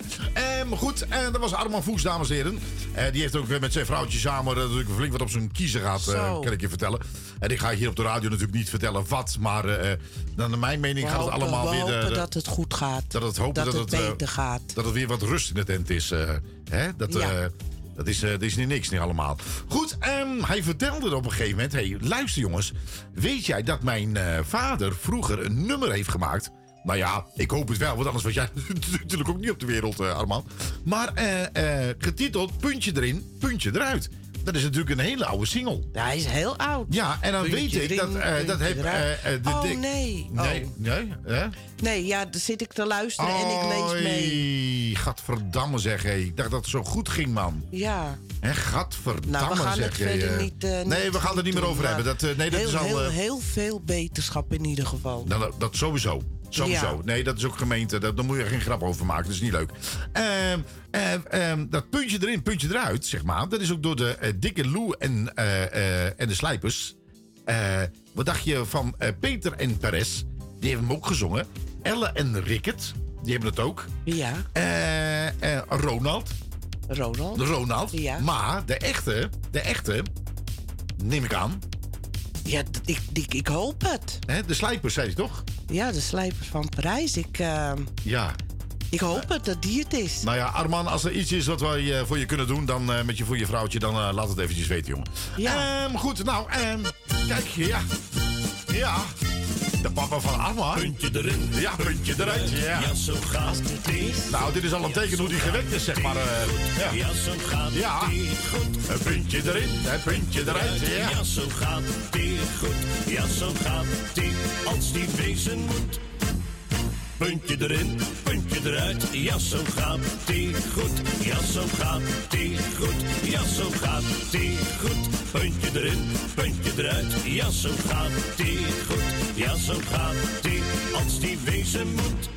Eh, maar goed, en dat was Arman Fuchs, dames en heren. Eh, die heeft ook eh, met zijn vrouwtje samen... eh, natuurlijk flink wat op zijn kiezen gehad, eh, kan ik je vertellen. En ik ga hier op de radio natuurlijk niet vertellen wat. Maar eh, naar mijn mening we gaat het allemaal we weer... eh, hopen dat het goed gaat. dat het hopen dat, dat, het het, eh, beter gaat. Dat het weer wat rust in de tent is. eh, hè? Dat, Ja. eh, dat, is, eh, dat is niet niks niet allemaal. Goed, ehm, hij vertelde op een gegeven moment... Hey, luister jongens, weet jij dat mijn eh, vader vroeger een nummer heeft gemaakt... Nou ja, ik hoop het wel, want anders was jij natuurlijk ook niet op de wereld, eh Arman. Maar eh, eh, getiteld Puntje erin, Puntje eruit. Dat is natuurlijk een hele oude single. Ja, hij is heel oud. Ja, en dan Puntje weet ik dat, dat de oh nee. Nee, Oh. nee, hè? Nee, ja, dan zit ik te luisteren en ik lees mee. Gadverdamme zeg, hé. Ik dacht dat het zo goed ging, man. Ja. Hè, gadverdamme Nou, we gaan zeg, het hé, verder niet, nee, niet we gaan het niet meer over hebben. Dat, nee, dat heel, is al... heel, heel veel wetenschap in ieder geval. nou, dat, dat sowieso. Sowieso. Ja. Nee, dat is ook gemeente. Dat, daar moet je geen grap over maken. Dat is niet leuk. Ehm, ehm, ehm, dat puntje erin, puntje eruit, zeg maar. Dat is ook door de eh, Dikke Lou en, eh, eh, en de Slijpers. Wat dacht je van Peter en Perez? Die hebben hem ook gezongen. Elle en Rickert, die hebben het ook. Ja. Ronald. Ronald. De Ronald. Ja. Maar de echte, de echte, neem ik aan. Ja, ik, ik, ik hoop het. De slijpers, zei je toch? Ja, de slijpers van Parijs. Ik, eh, Ja. ik hoop het dat die het is. Nou ja, Arman, als er iets is wat wij eh, voor je kunnen doen, dan eh, met je voor je vrouwtje, dan eh, laat het eventjes weten, jongen. Ja. Ehm, goed, nou, ehm, kijk, ja. Ja. De papa van Arma. Puntje erin. Ja, puntje eruit. Ja. Ja, zo gaat het. Nou, dit is al een teken hoe die gewekt is, zeg maar. eh, ja. Ja, zo gaat Ja. het goed. Een puntje erin, een puntje eruit. Ja. Ja, zo gaat het goed. Ja, zo gaat het als die wezen moet. Puntje erin, puntje eruit. Ja, zo gaat het goed. Ja, zo gaat het goed. Ja, zo gaat het goed. Puntje erin, puntje eruit. Ja, zo gaat het goed. Ja, zo gaat het als die wezen moet.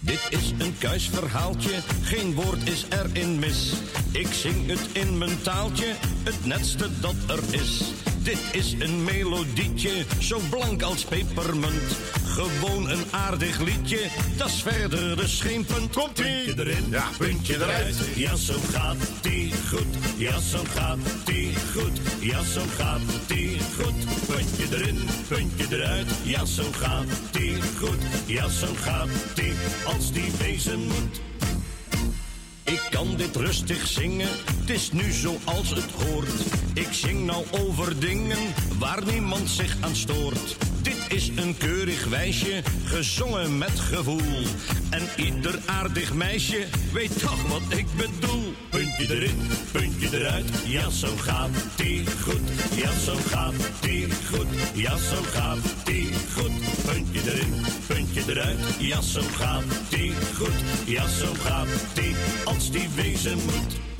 Dit is een kuisverhaaltje, geen woord is erin mis. Ik zing het in mijn taaltje, het netste dat er is. Dit is een melodietje, zo blank als pepermunt. Gewoon een aardig liedje, dat is verder dus geen punt. Komt Puntje erin, ja, puntje eruit. Ja, zo gaat die goed. Ja, zo gaat die goed. Ja, zo gaat die goed. Puntje erin, puntje eruit. Ja, zo gaat die goed. Ja, zo gaat die als die wezen moet. Ik kan dit rustig zingen, het is nu zoals het hoort. Ik zing nou over dingen waar niemand zich aan stoort. Dit is een keurig wijsje, gezongen met gevoel. En ieder aardig meisje weet toch wat ik bedoel. Puntje erin, puntje eruit, ja zo gaat die goed. Ja zo gaat die goed, ja zo gaat die goed. Puntje erin, puntje eruit, ja zo gaat die goed. Ja zo gaat die als die wezen moet.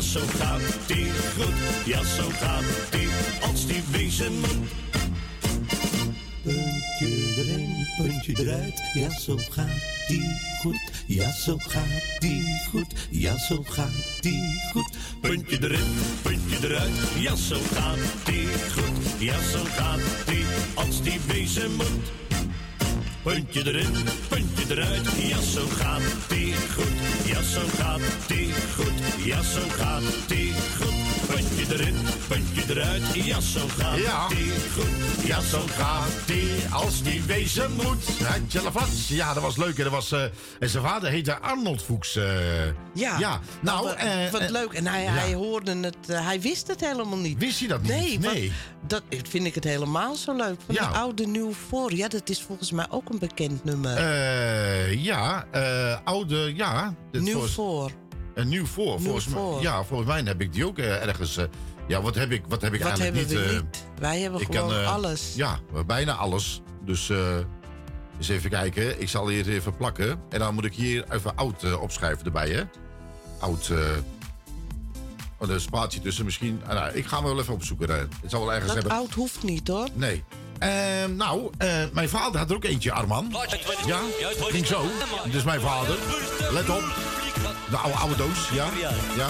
Ja zo gaat die goed. Ja zo gaat die als die wezen moet. Puntje erin, puntje eruit, ja zo gaat die goed. Ja zo gaat die goed, ja zo gaat die goed. Puntje erin, puntje eruit, ja zo gaat die goed. Ja zo gaat die als die wezen moet. Puntje erin, puntje eruit, ja zo gaat die goed. Ja zo gaat die goed, ja zo gaat die goed. Puntje erin, puntje eruit, ja zo gaat Ja. die goed. Ja, zo gaat die als die wezen moet. Ja, dat was leuk. En, dat was, eh, en zijn vader heette Arnold Fuchs. eh. Ja, ja. Nou, wat, eh, wat leuk. En hij, ja. hij hoorde het, hij wist het helemaal niet. Wist hij dat niet? Nee, dat vind ik het helemaal zo leuk. Van Ja. die oude nieuw voor. Ja, dat is volgens mij ook een bekend nummer. Eh, ja, eh, oude, ja. Nieuw voor. Een nieuw voor. Nieuw volgens voor. Mij, ja, volgens mij heb ik die ook eh, ergens. eh, ja, wat heb ik, wat heb ik Wat eigenlijk hebben niet? we eh, niet? Wij hebben ik gewoon kan, alles. Ja, bijna alles. Dus eh, eens even kijken. Ik zal hier even plakken. En dan moet ik hier even oud opschrijven erbij, hè? Oud. eh oh, er is een spaatje tussen misschien. Ah, nou, ik ga hem wel even opzoeken. Het zal wel ergens Dat hebben. oud hoeft niet hoor. Nee. Ehm, nou, eh, mijn vader had er ook eentje, Arman. Ja, ging zo. Dus mijn vader. Let op. De oude, oude doos, ja. Ja. Ja.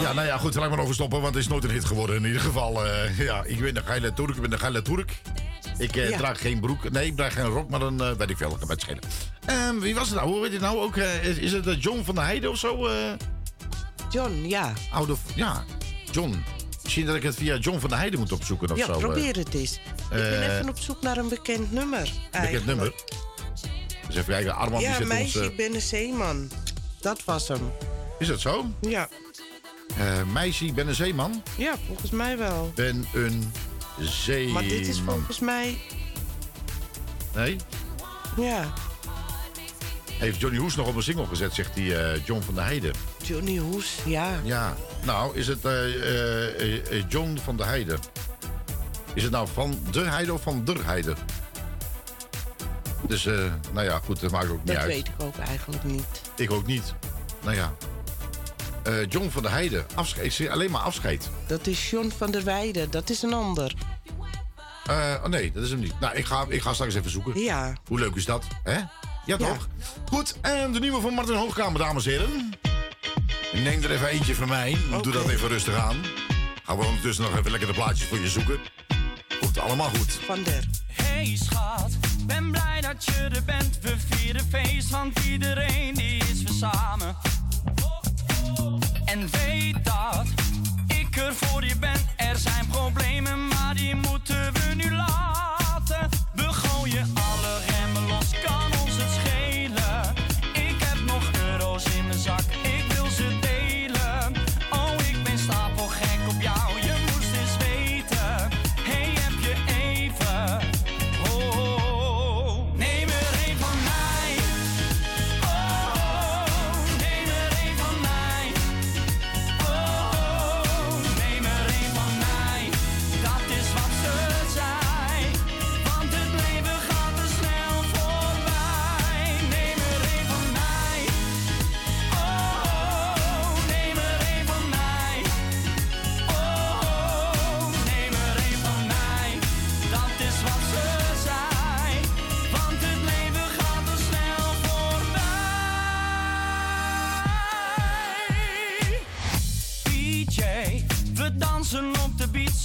Ja, nou ja, goed, laat ik maar overstoppen, want het is nooit een hit geworden. In ieder geval, eh, ja, ik ben een geile Turk, ik ben een geile Turk. Ik eh, Ja. draag geen broek, nee, ik draag geen rok, maar dan eh, weet ik veel, het schelen. Ehm, wie was het nou? Hoe weet je nou ook? eh, is, is het John van der Heijden of zo? John, ja. oude, ja, John. Misschien dat ik het via John van der Heijden moet opzoeken of Ja, zo. eh. probeer het eens. ik ben even op zoek naar een bekend nummer. Bekend eigenlijk. nummer. Dus even kijken, Arman die Ja, zit meisje, ons... ik ben een zeeman. Dat was hem. is dat zo? Ja. Meisje, ik ben een zeeman. Ja, volgens mij wel. Ben een zeeman. Maar dit is volgens mij... Nee? Ja, Heeft Johnny Hoes nog op een single gezet, zegt die eh, John van der Heijden. Johnny Hoes, ja. Ja, nou is het eh, eh, John van der Heijden. Is het nou van de Heide of van der Heide? Dus, nou ja, goed, dat maakt ook niet Dat uit. weet ik ook eigenlijk niet. Ik ook niet. Nou ja. Eh, John van der Heijden, afscheid, ik zie alleen maar afscheid. Dat is John van der Weijden, dat is een ander. Eh, oh nee, dat is hem niet. Nou, ik ga, ik ga straks even zoeken. Ja. Hoe leuk is dat, hè? Ja, toch? Goed, en de nieuwe van Martin Hoogkamer, dames en heren. Neem er even eentje van mij. Doe dat even rustig aan. Gaan we ondertussen nog even lekker de plaatjes voor je zoeken. Komt allemaal goed. Van der. Hey schat, ben blij dat je er bent. We vieren feest, want iedereen die is weer samen. En weet dat ik er voor je ben. Er zijn problemen, maar die moeten we nu laten. We gooien alle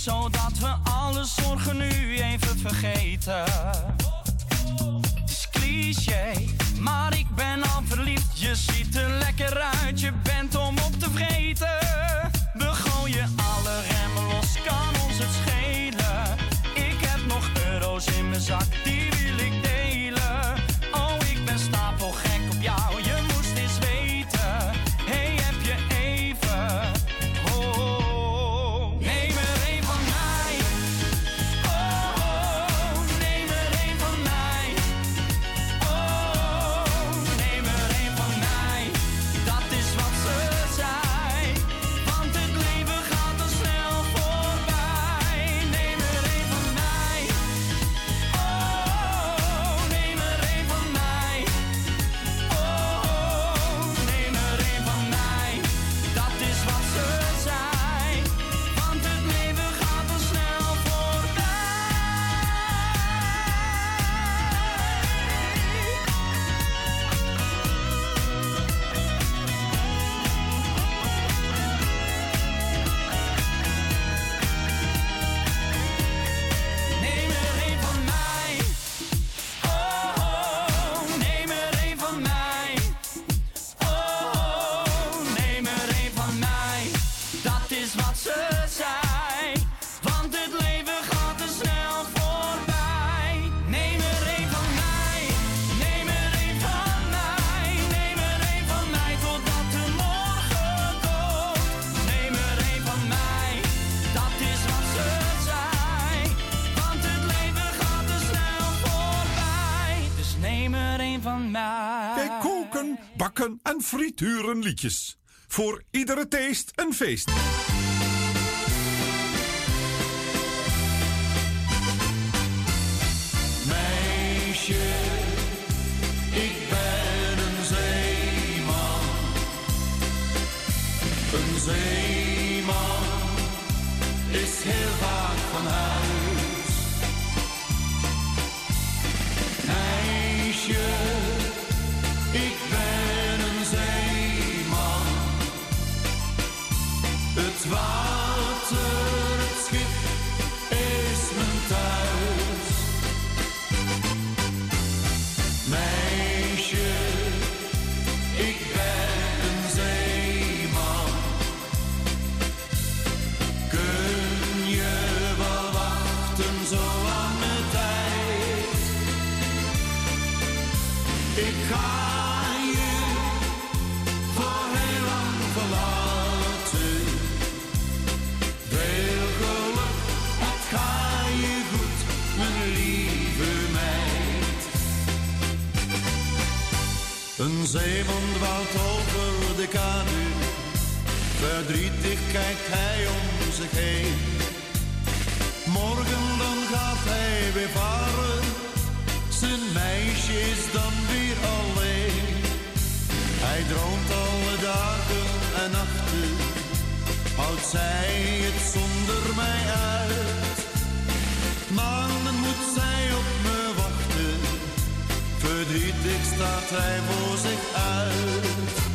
zodat we alle zorgen nu even vergeten. Het is cliché, maar ik ben al verliefd. Je ziet er lekker uit, je bent om op te vreten. We gooien Voor iedere taste een feest. Verdrietig kijkt hij om zich heen. Morgen dan gaat hij weer varen. Zijn meisje is dan weer alleen. Hij droomt alle dagen en nachten. Houdt zij het zonder mij uit. Maanden moet zij op me wachten. Verdrietig staat hij voor zich uit.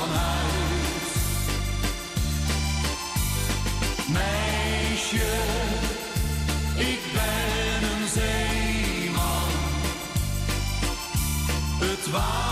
Van huis. Meisje, ik ben een zeeman. Het water,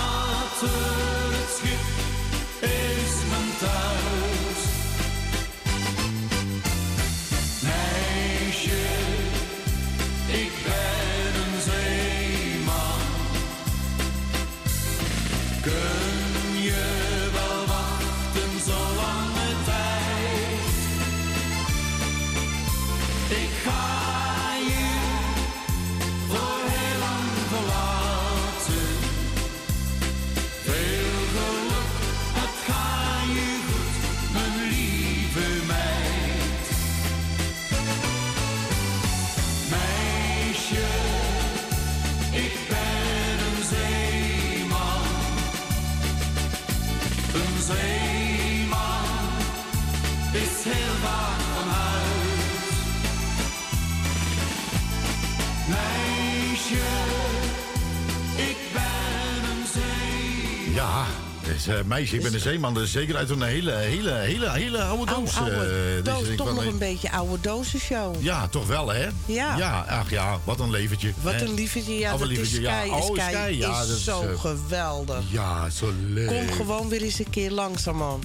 Meisje, ik ben een zeeman. Ja, dus, eh, meisje, ik ben een zeeman. Dat is zeker uit een hele, hele, hele, hele oude doos. Oude, eh, dus doos, toch van, nog eh, een beetje oude dozenshow. Ja, toch wel, hè? Ja. Ja, ach ja, wat een leventje. Wat hè? een liefetje. Ja, Oh, wat dat is lievertje, ja. Sky. Oh, Sky, Sky, ja, is dat is, zo eh, geweldig. Ja, zo leuk. Kom gewoon weer eens een keer langzaam, man.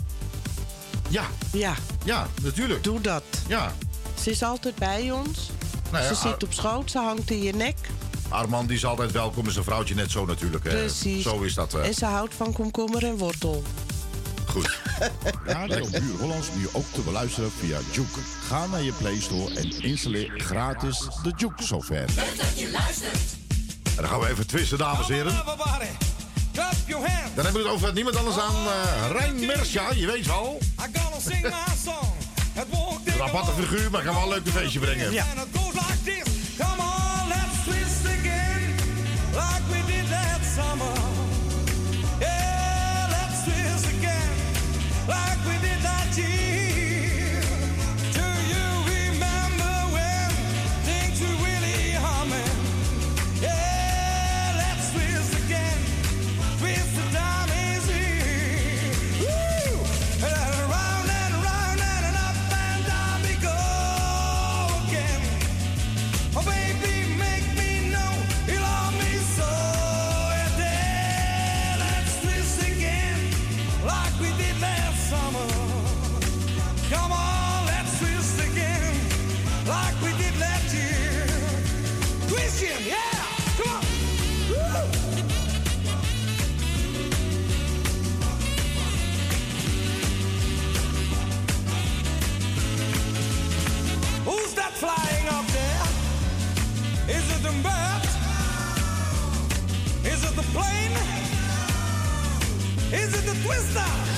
Ja. Ja. Ja, natuurlijk. Doe dat. Ja. Ze is altijd bij ons. Nou ja, ze zit op schoot, ze hangt in je nek. Armand die is altijd welkom en zijn vrouwtje net zo natuurlijk. hè. Precies. Zo is dat. eh. En ze houdt van komkommer en wortel. Goed. Radio Puur Hollands nu ook te beluisteren via Juke. Ga naar je Play Store en installeer gratis de Juke software. En dan gaan we even twisten, dames en heren. Dan hebben we het over niemand anders dan eh Rijn Mersja, je weet wel. I gonna sing my song. It won't Een aparte figuur, maar gaan wel een leuk feestje brengen. Like we did that summer. Plane? Is it the twister?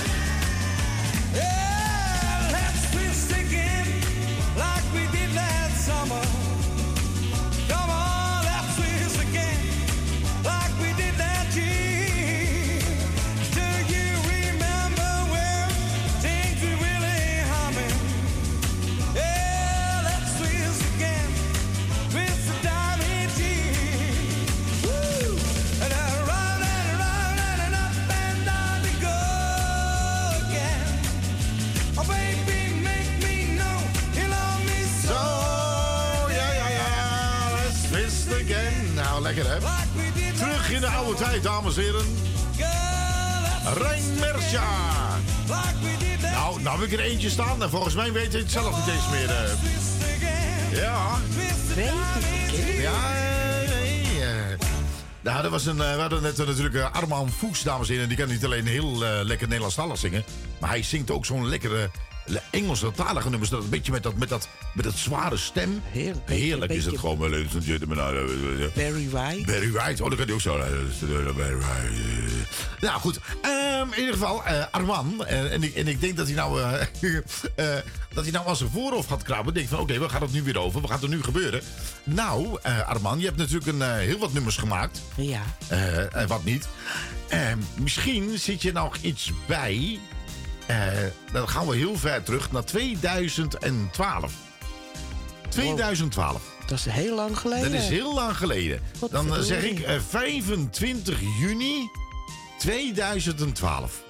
In de oude tijd, dames en heren. Rijn Mersja. Nou, nou heb ik er eentje staan en volgens mij weet hij het zelf niet eens meer. eh. Ja. Ja, nee. eh. Nou, dat was een, eh, we hadden net natuurlijk uh, Armand Fuchs, dames en heren. Die kan niet alleen heel lekker Nederlandstalig zingen. Maar hij zingt ook zo'n lekkere le- Engelse talige nummers. Dat een beetje met dat, met dat, met dat zware stem. Heerlijk. Heerlijk is het gewoon. ladies and gentlemen. Eh, eh, Barry White. Barry White. Oh, dat kan hij ook zo. eh, Barry White. eh. Nou, goed. Ehm, in ieder geval, eh, Armand. eh, en, ik, en ik denk dat hij nou... eh, eh, dat hij nou als zijn voorhoofd gaat krabben. Denk van, oké, we gaan het nu weer over. Wat gaat er nu gebeuren? Nou, eh, Armand, je hebt natuurlijk een, eh, heel wat nummers gemaakt. Ja. Eh, en wat niet. Eh, misschien zit je nog iets bij. Eh, dan gaan we heel ver terug naar 2012. 2012. Dat is heel lang geleden. Dat is heel lang geleden. Wat Dan eh, zeg ik eh, 25 juni 2012.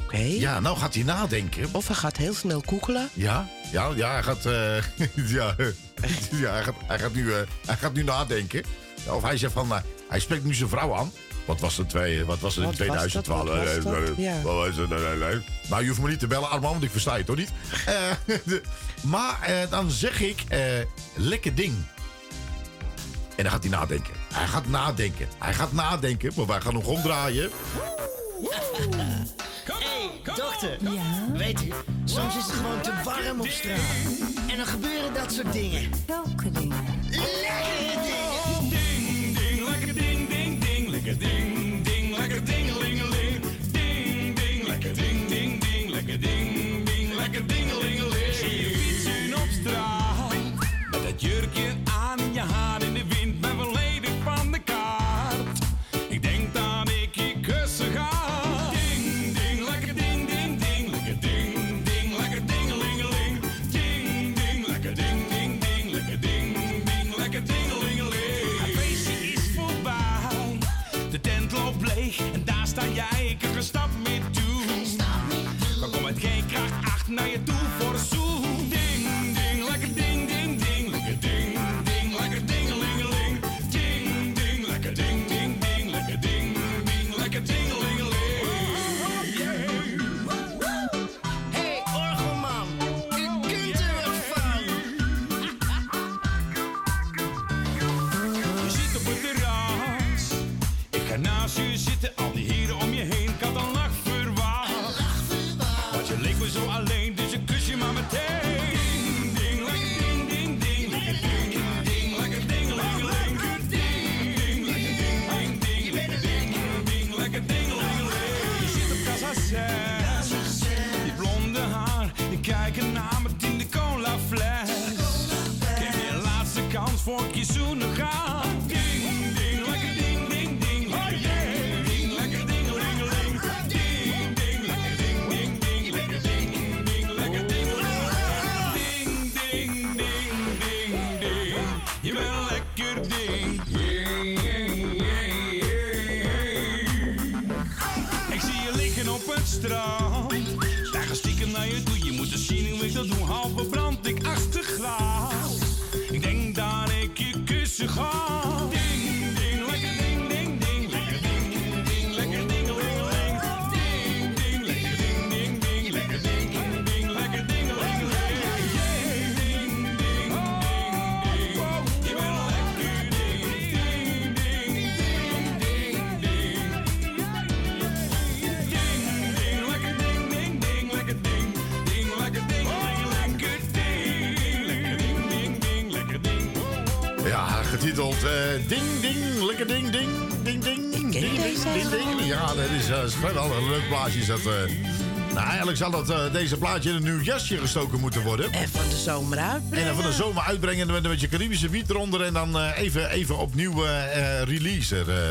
Oké. Ja, nou gaat hij nadenken. Of hij gaat heel snel koekelen. Ja, ja, ja hij gaat, eh, ja, ja, hij gaat, hij gaat, nu, eh, hij gaat nu nadenken. Of hij zegt van, eh, hij spreekt nu zijn vrouw aan. Wat was het, twee, wat was het in Wat was dat? 2012? Wat was dat? Ja. wat was het? Nee, nee, nee. Maar je hoeft me niet te bellen, Armand, want ik versta je toch niet. Eh, maar eh, dan zeg ik, eh, lekker ding. En dan gaat hij nadenken. Hij gaat nadenken. Hij gaat nadenken, maar wij gaan nog omdraaien. Hé, dochter. Weet u, soms is het gewoon te warm op straat. En dan gebeuren dat soort dingen. Welke dingen? Lekkere dingen. Kans voor ik je zoenen ga. Ding, ding, eh, Ding Ding, lekker ding ding, ding ding, ding ding, ding ding. Ja, dat is, is geweldig. Een leuk plaatje is dat. eh. nou, eigenlijk zal dat, deze plaatje in een nieuw jasje gestoken moeten worden. En van de zomer En uitbrengen. dan van de zomer uitbrengen met, met je Caribische wiet eronder. En dan even, even opnieuw eh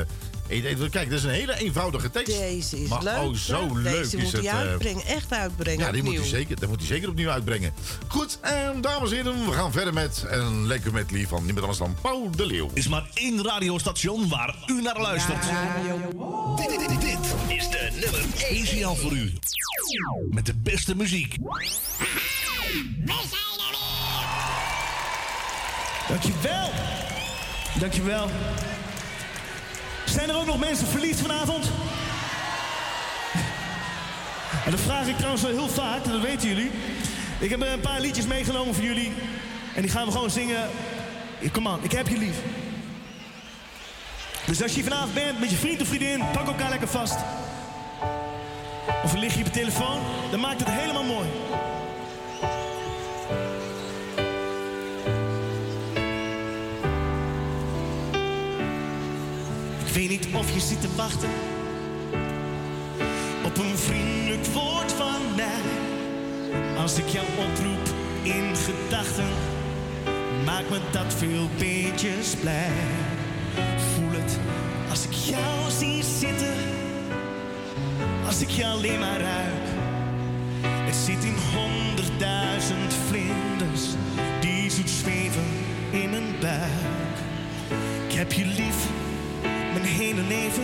er. Kijk, dat is een hele eenvoudige tekst. Deze is maar, leuk. Oh, zo hè? leuk Deze is moet het. hij uitbrengen. Echt uitbrengen. Ja, die moet, hij zeker, dat moet hij zeker opnieuw uitbrengen. Goed, en dames en heren, we gaan verder met een lekker medley van niemand anders dan Paul de Leeuw. is maar één radiostation waar u naar luistert. Dit, dit, dit, dit is de nummer 1 speciaal voor u. Met de beste muziek. Dankjewel. Dankjewel. Zijn er ook nog mensen verliefd vanavond? En dat vraag ik trouwens wel heel vaak, dat weten jullie. Ik heb een paar liedjes meegenomen voor jullie. En die gaan we gewoon zingen. Kom aan, ik heb je lief. Dus als je vanavond bent met je vriend of vriendin, pak elkaar lekker vast. Of lig je op je telefoon, dan maakt het helemaal mooi. Weet niet of je zit te wachten op een vriendelijk woord van mij. Als ik jou oproep in gedachten, maak me dat veel beetjes blij. Voel het als ik jou zie zitten, als ik je alleen maar ruik. Er zit in honderdduizend vlinders die zoet zweven in mijn buik. Ik heb je lief mijn hele leven.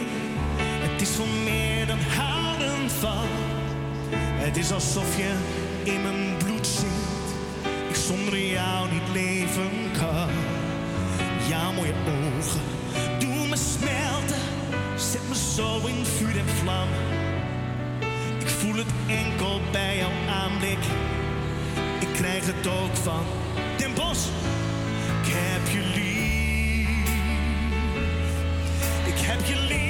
Het is voor meer dan houden van. Het is alsof je in mijn bloed zit. Ik zonder jou niet leven kan. Ja, mooie ogen, doe me smelten. Zet me zo in vuur en vlam. Ik voel het enkel bij jouw aanblik. Ik krijg het ook van Den Bos. Ik heb jullie Have you?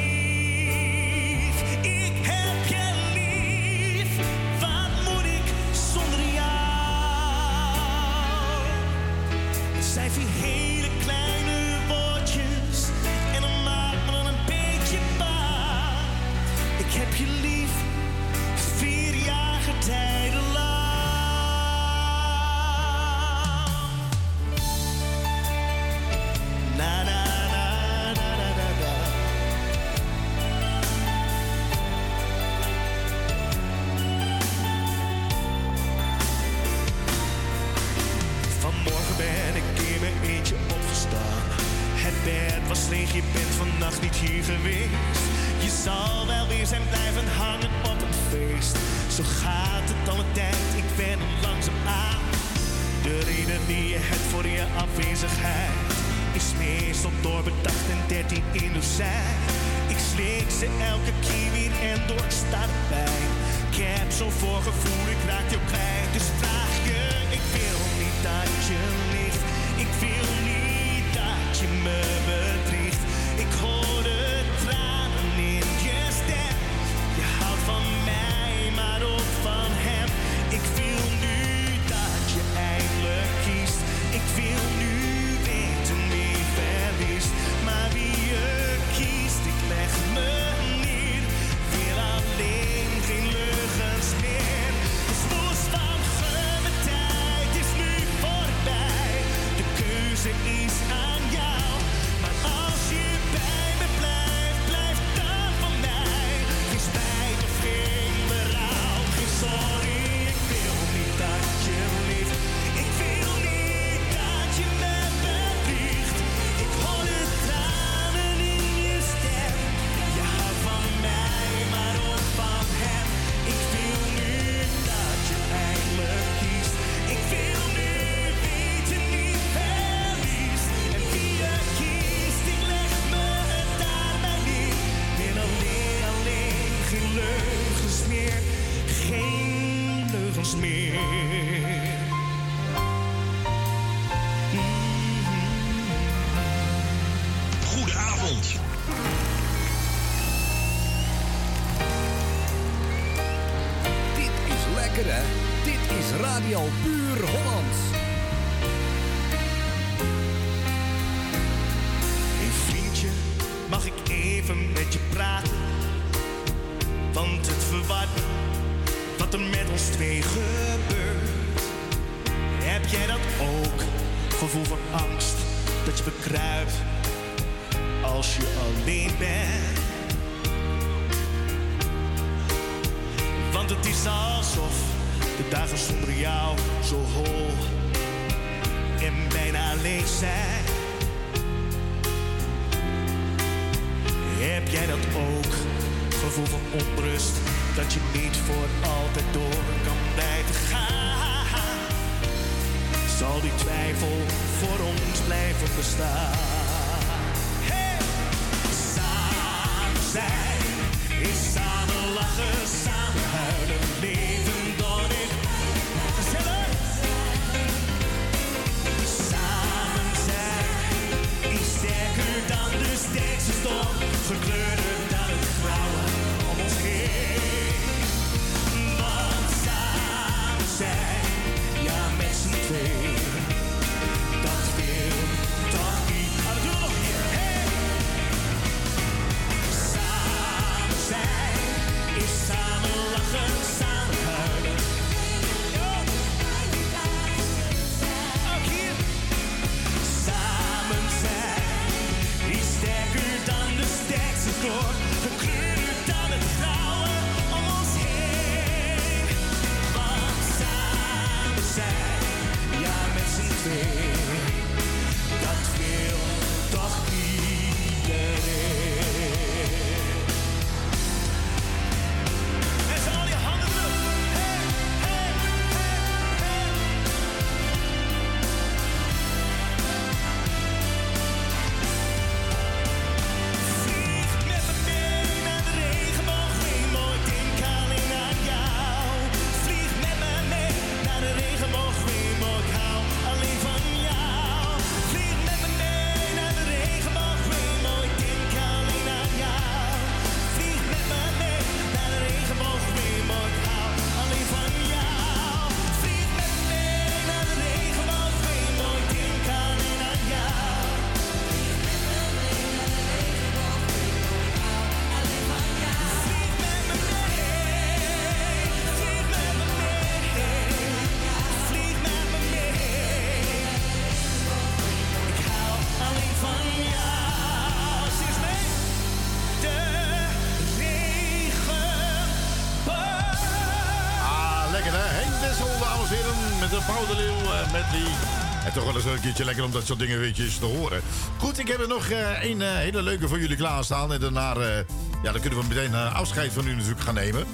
Een keertje lekker om dat soort dingen te horen. Goed, ik heb er nog eh een eh, hele leuke voor jullie klaarstaan. En daarna eh, ja, dan kunnen we meteen afscheid van u natuurlijk gaan nemen.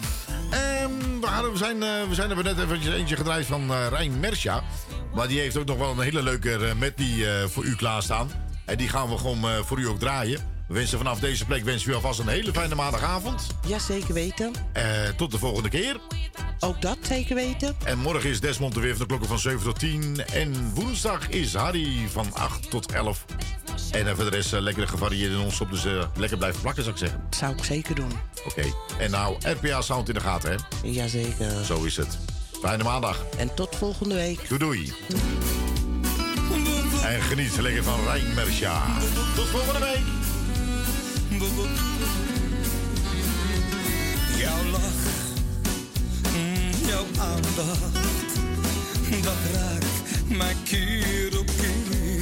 Ehm, we, hadden- we, zijn, we zijn er net eventjes eentje gedraaid van Rijn Mersja. Maar die heeft ook nog wel een hele leuke medley eh, voor u klaarstaan. En die gaan we gewoon voor u ook draaien. We wensen vanaf deze plek wensen we u alvast een hele fijne maandagavond. Ja, zeker weten. Tot de volgende keer. Ook dat zeker weten. En morgen is Desmond er weer van de klokken van 7 tot 10. En woensdag is Harry van 8 tot 11. En eh, voor de rest eh, lekker gevarieerd in ons op. Dus eh, lekker blijven plakken, zou ik zeggen. Zou ik zeker doen. Oké. En nou, RPA Sound in de gaten, hè? Jazeker. Zo is het. Fijne maandag. En tot volgende week. Doei doei. En geniet lekker van Rijn Mersja. Tot volgende week. Aandacht, dat raakt mij keer op keer.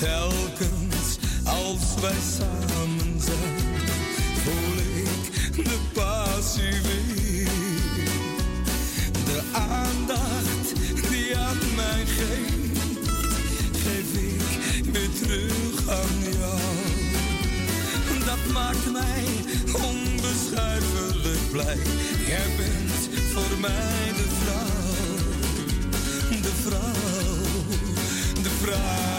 Telkens als wij samen zijn, voel ik de passie weer. De aandacht die aan mij geeft, geef ik weer terug aan jou. Dat maakt mij onbeschrijfelijk blij. Jij bent voor mij de vrouw, de vrouw, de vrouw.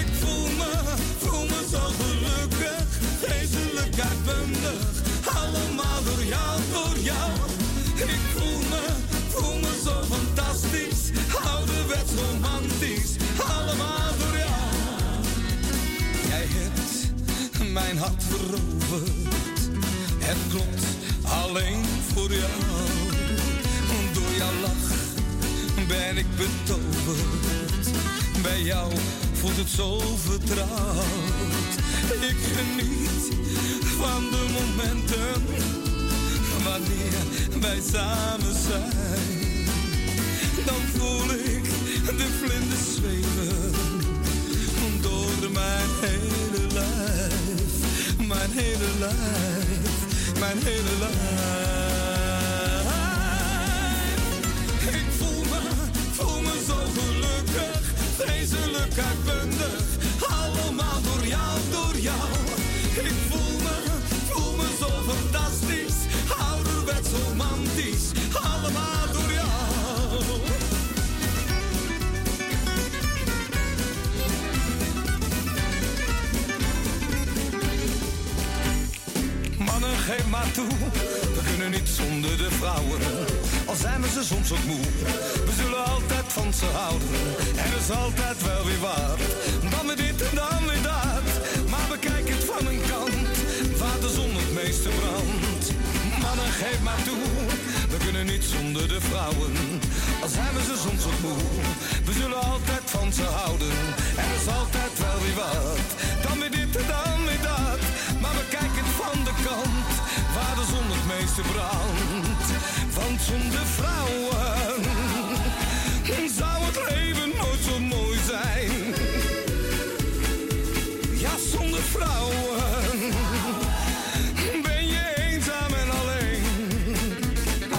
Ik voel me, voel me zo gelukkig, vreselijk uitbundig. Allemaal door jou, door jou. Ik voel me, voel me zo fantastisch, ouderwets romantisch. Allemaal door jou. Jij hebt mijn hart veroverd. Het klopt alleen voor jou. Door jouw lach ben ik betoverd. Bij jou voelt het zo vertrouwd. Ik geniet van de momenten wanneer wij samen zijn. Dan voel ik de vlinders zweven door mijn hele lijf, mijn hele lijf, mijn hele lijf. Ik voel me, voel me zo gelukkig, vreselijk uitbundig, allemaal door jou, door jou. Geef maar toe, we kunnen niet zonder de vrouwen. Al zijn we ze soms ook moe, we zullen altijd van ze houden. Er is altijd wel weer wat, dan weer dit en dan weer dat. Maar bekijk het van een kant, waar de zon het meeste brandt. Mannen, geef maar toe, we kunnen niet zonder de vrouwen. Al zijn we ze soms ook moe, we zullen altijd van ze houden. Er is altijd wel weer wat, dan weer dit en dan weer dat. Maar bekijk het van de kant, meeste brandt. Want zonder vrouwen zou het leven nooit zo mooi zijn. Ja, zonder vrouwen ben je eenzaam en alleen.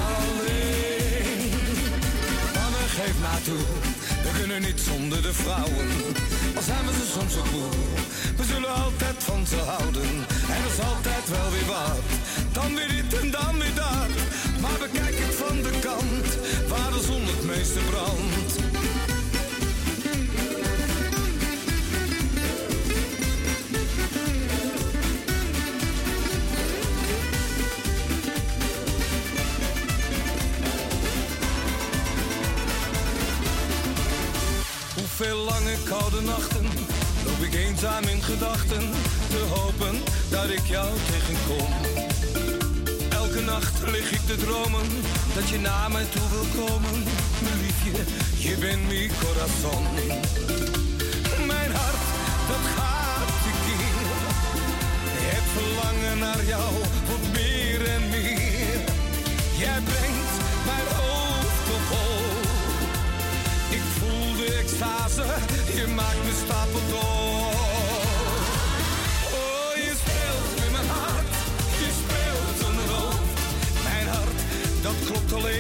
Alleen. Mannen, geef maar toe, we kunnen niet zonder de vrouwen. Al zijn we ze soms ook moe, we zullen altijd van ze houden. Er is altijd wel weer wat, dan weer dit en dan weer dat. Maar bekijk het van de kant, waar de zon het meeste brandt. Hoeveel lange koude nachten loop ik eenzaam in gedachten te hopen dat ik jou tegenkom. Nacht lig ik te dromen dat je naar mij toe wil komen. Mijn liefje, je bent mi corazon. Mijn hart, dat gaat te keer. Het verlangen naar jou wordt meer en meer. Jij brengt mijn hoofd op hol. Ik voel de extase, je maakt me stapeldoor. Oh, alleen.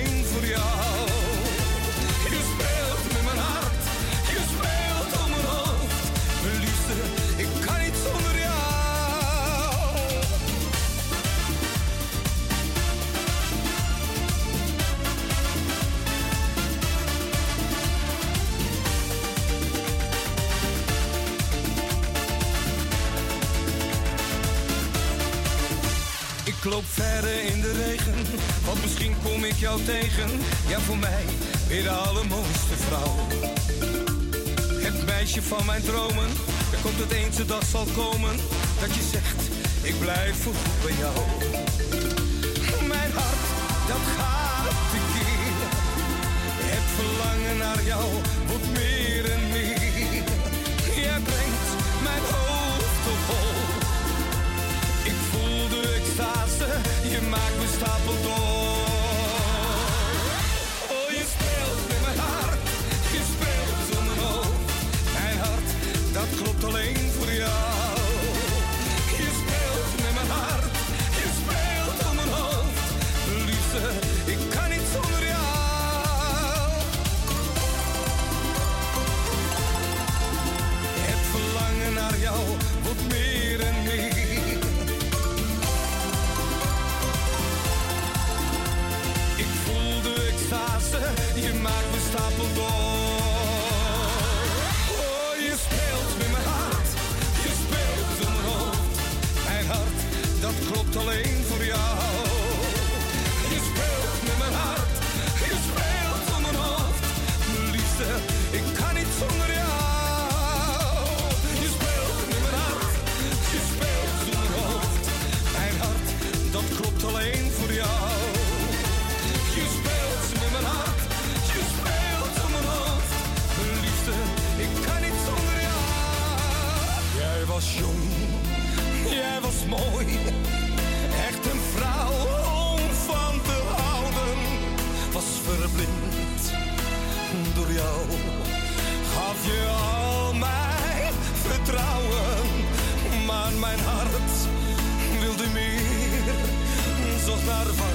Ik loop verder in de regen, want misschien kom ik jou tegen. Ja, voor mij weer de allermooiste vrouw. Het meisje van mijn dromen, er komt het eens de dag zal komen. Dat je zegt, ik blijf voorgoed bij jou. Mijn hart, dat gaat tekeer. Het verlangen naar jou wordt meer je maakt me stapel door. Oh, je speelt met mijn hart, je speelt zonder hoofd. Mijn hart, dat klopt alleen voor jou. maakt me stapeldol. Oh, je speelt met mijn hart, je speelt een hoofd. Mijn hart, dat klopt alleen. naar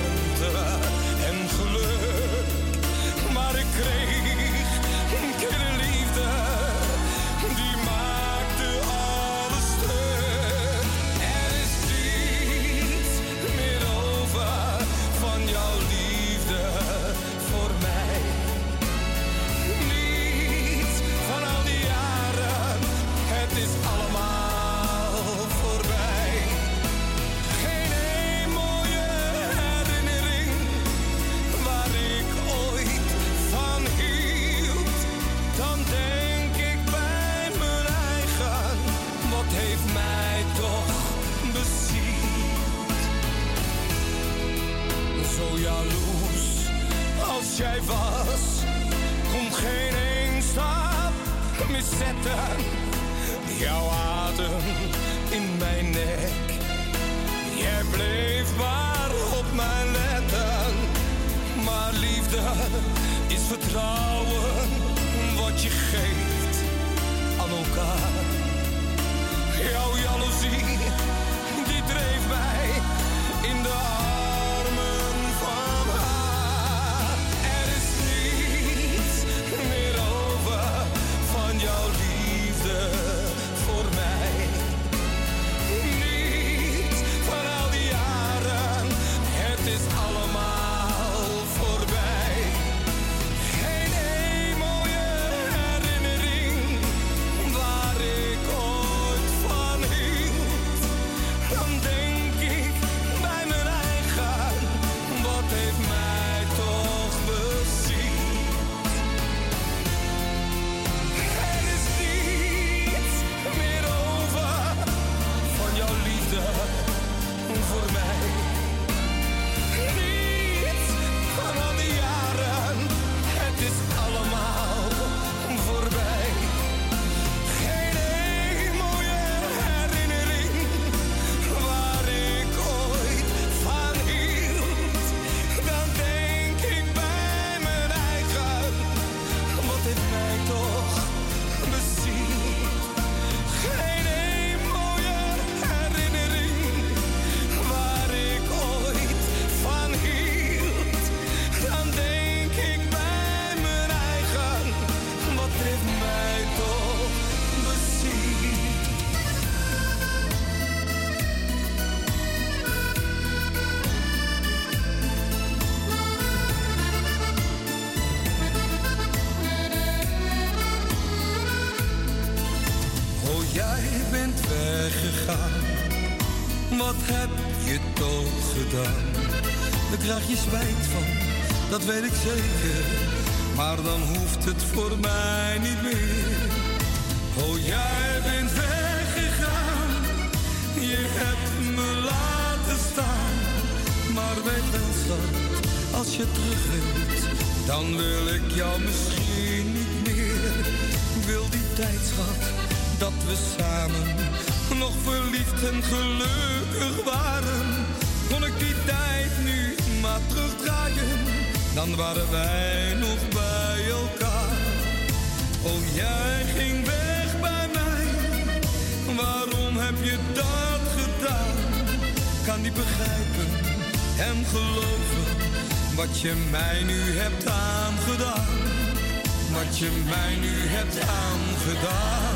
krijg je van, dat weet ik zeker. Maar dan hoeft het voor mij niet meer. waren wij nog bij elkaar. Oh, jij ging weg bij mij. Waarom heb je dat gedaan? Kan die begrijpen en geloven wat je mij nu hebt aangedaan. Wat je mij nu hebt aangedaan.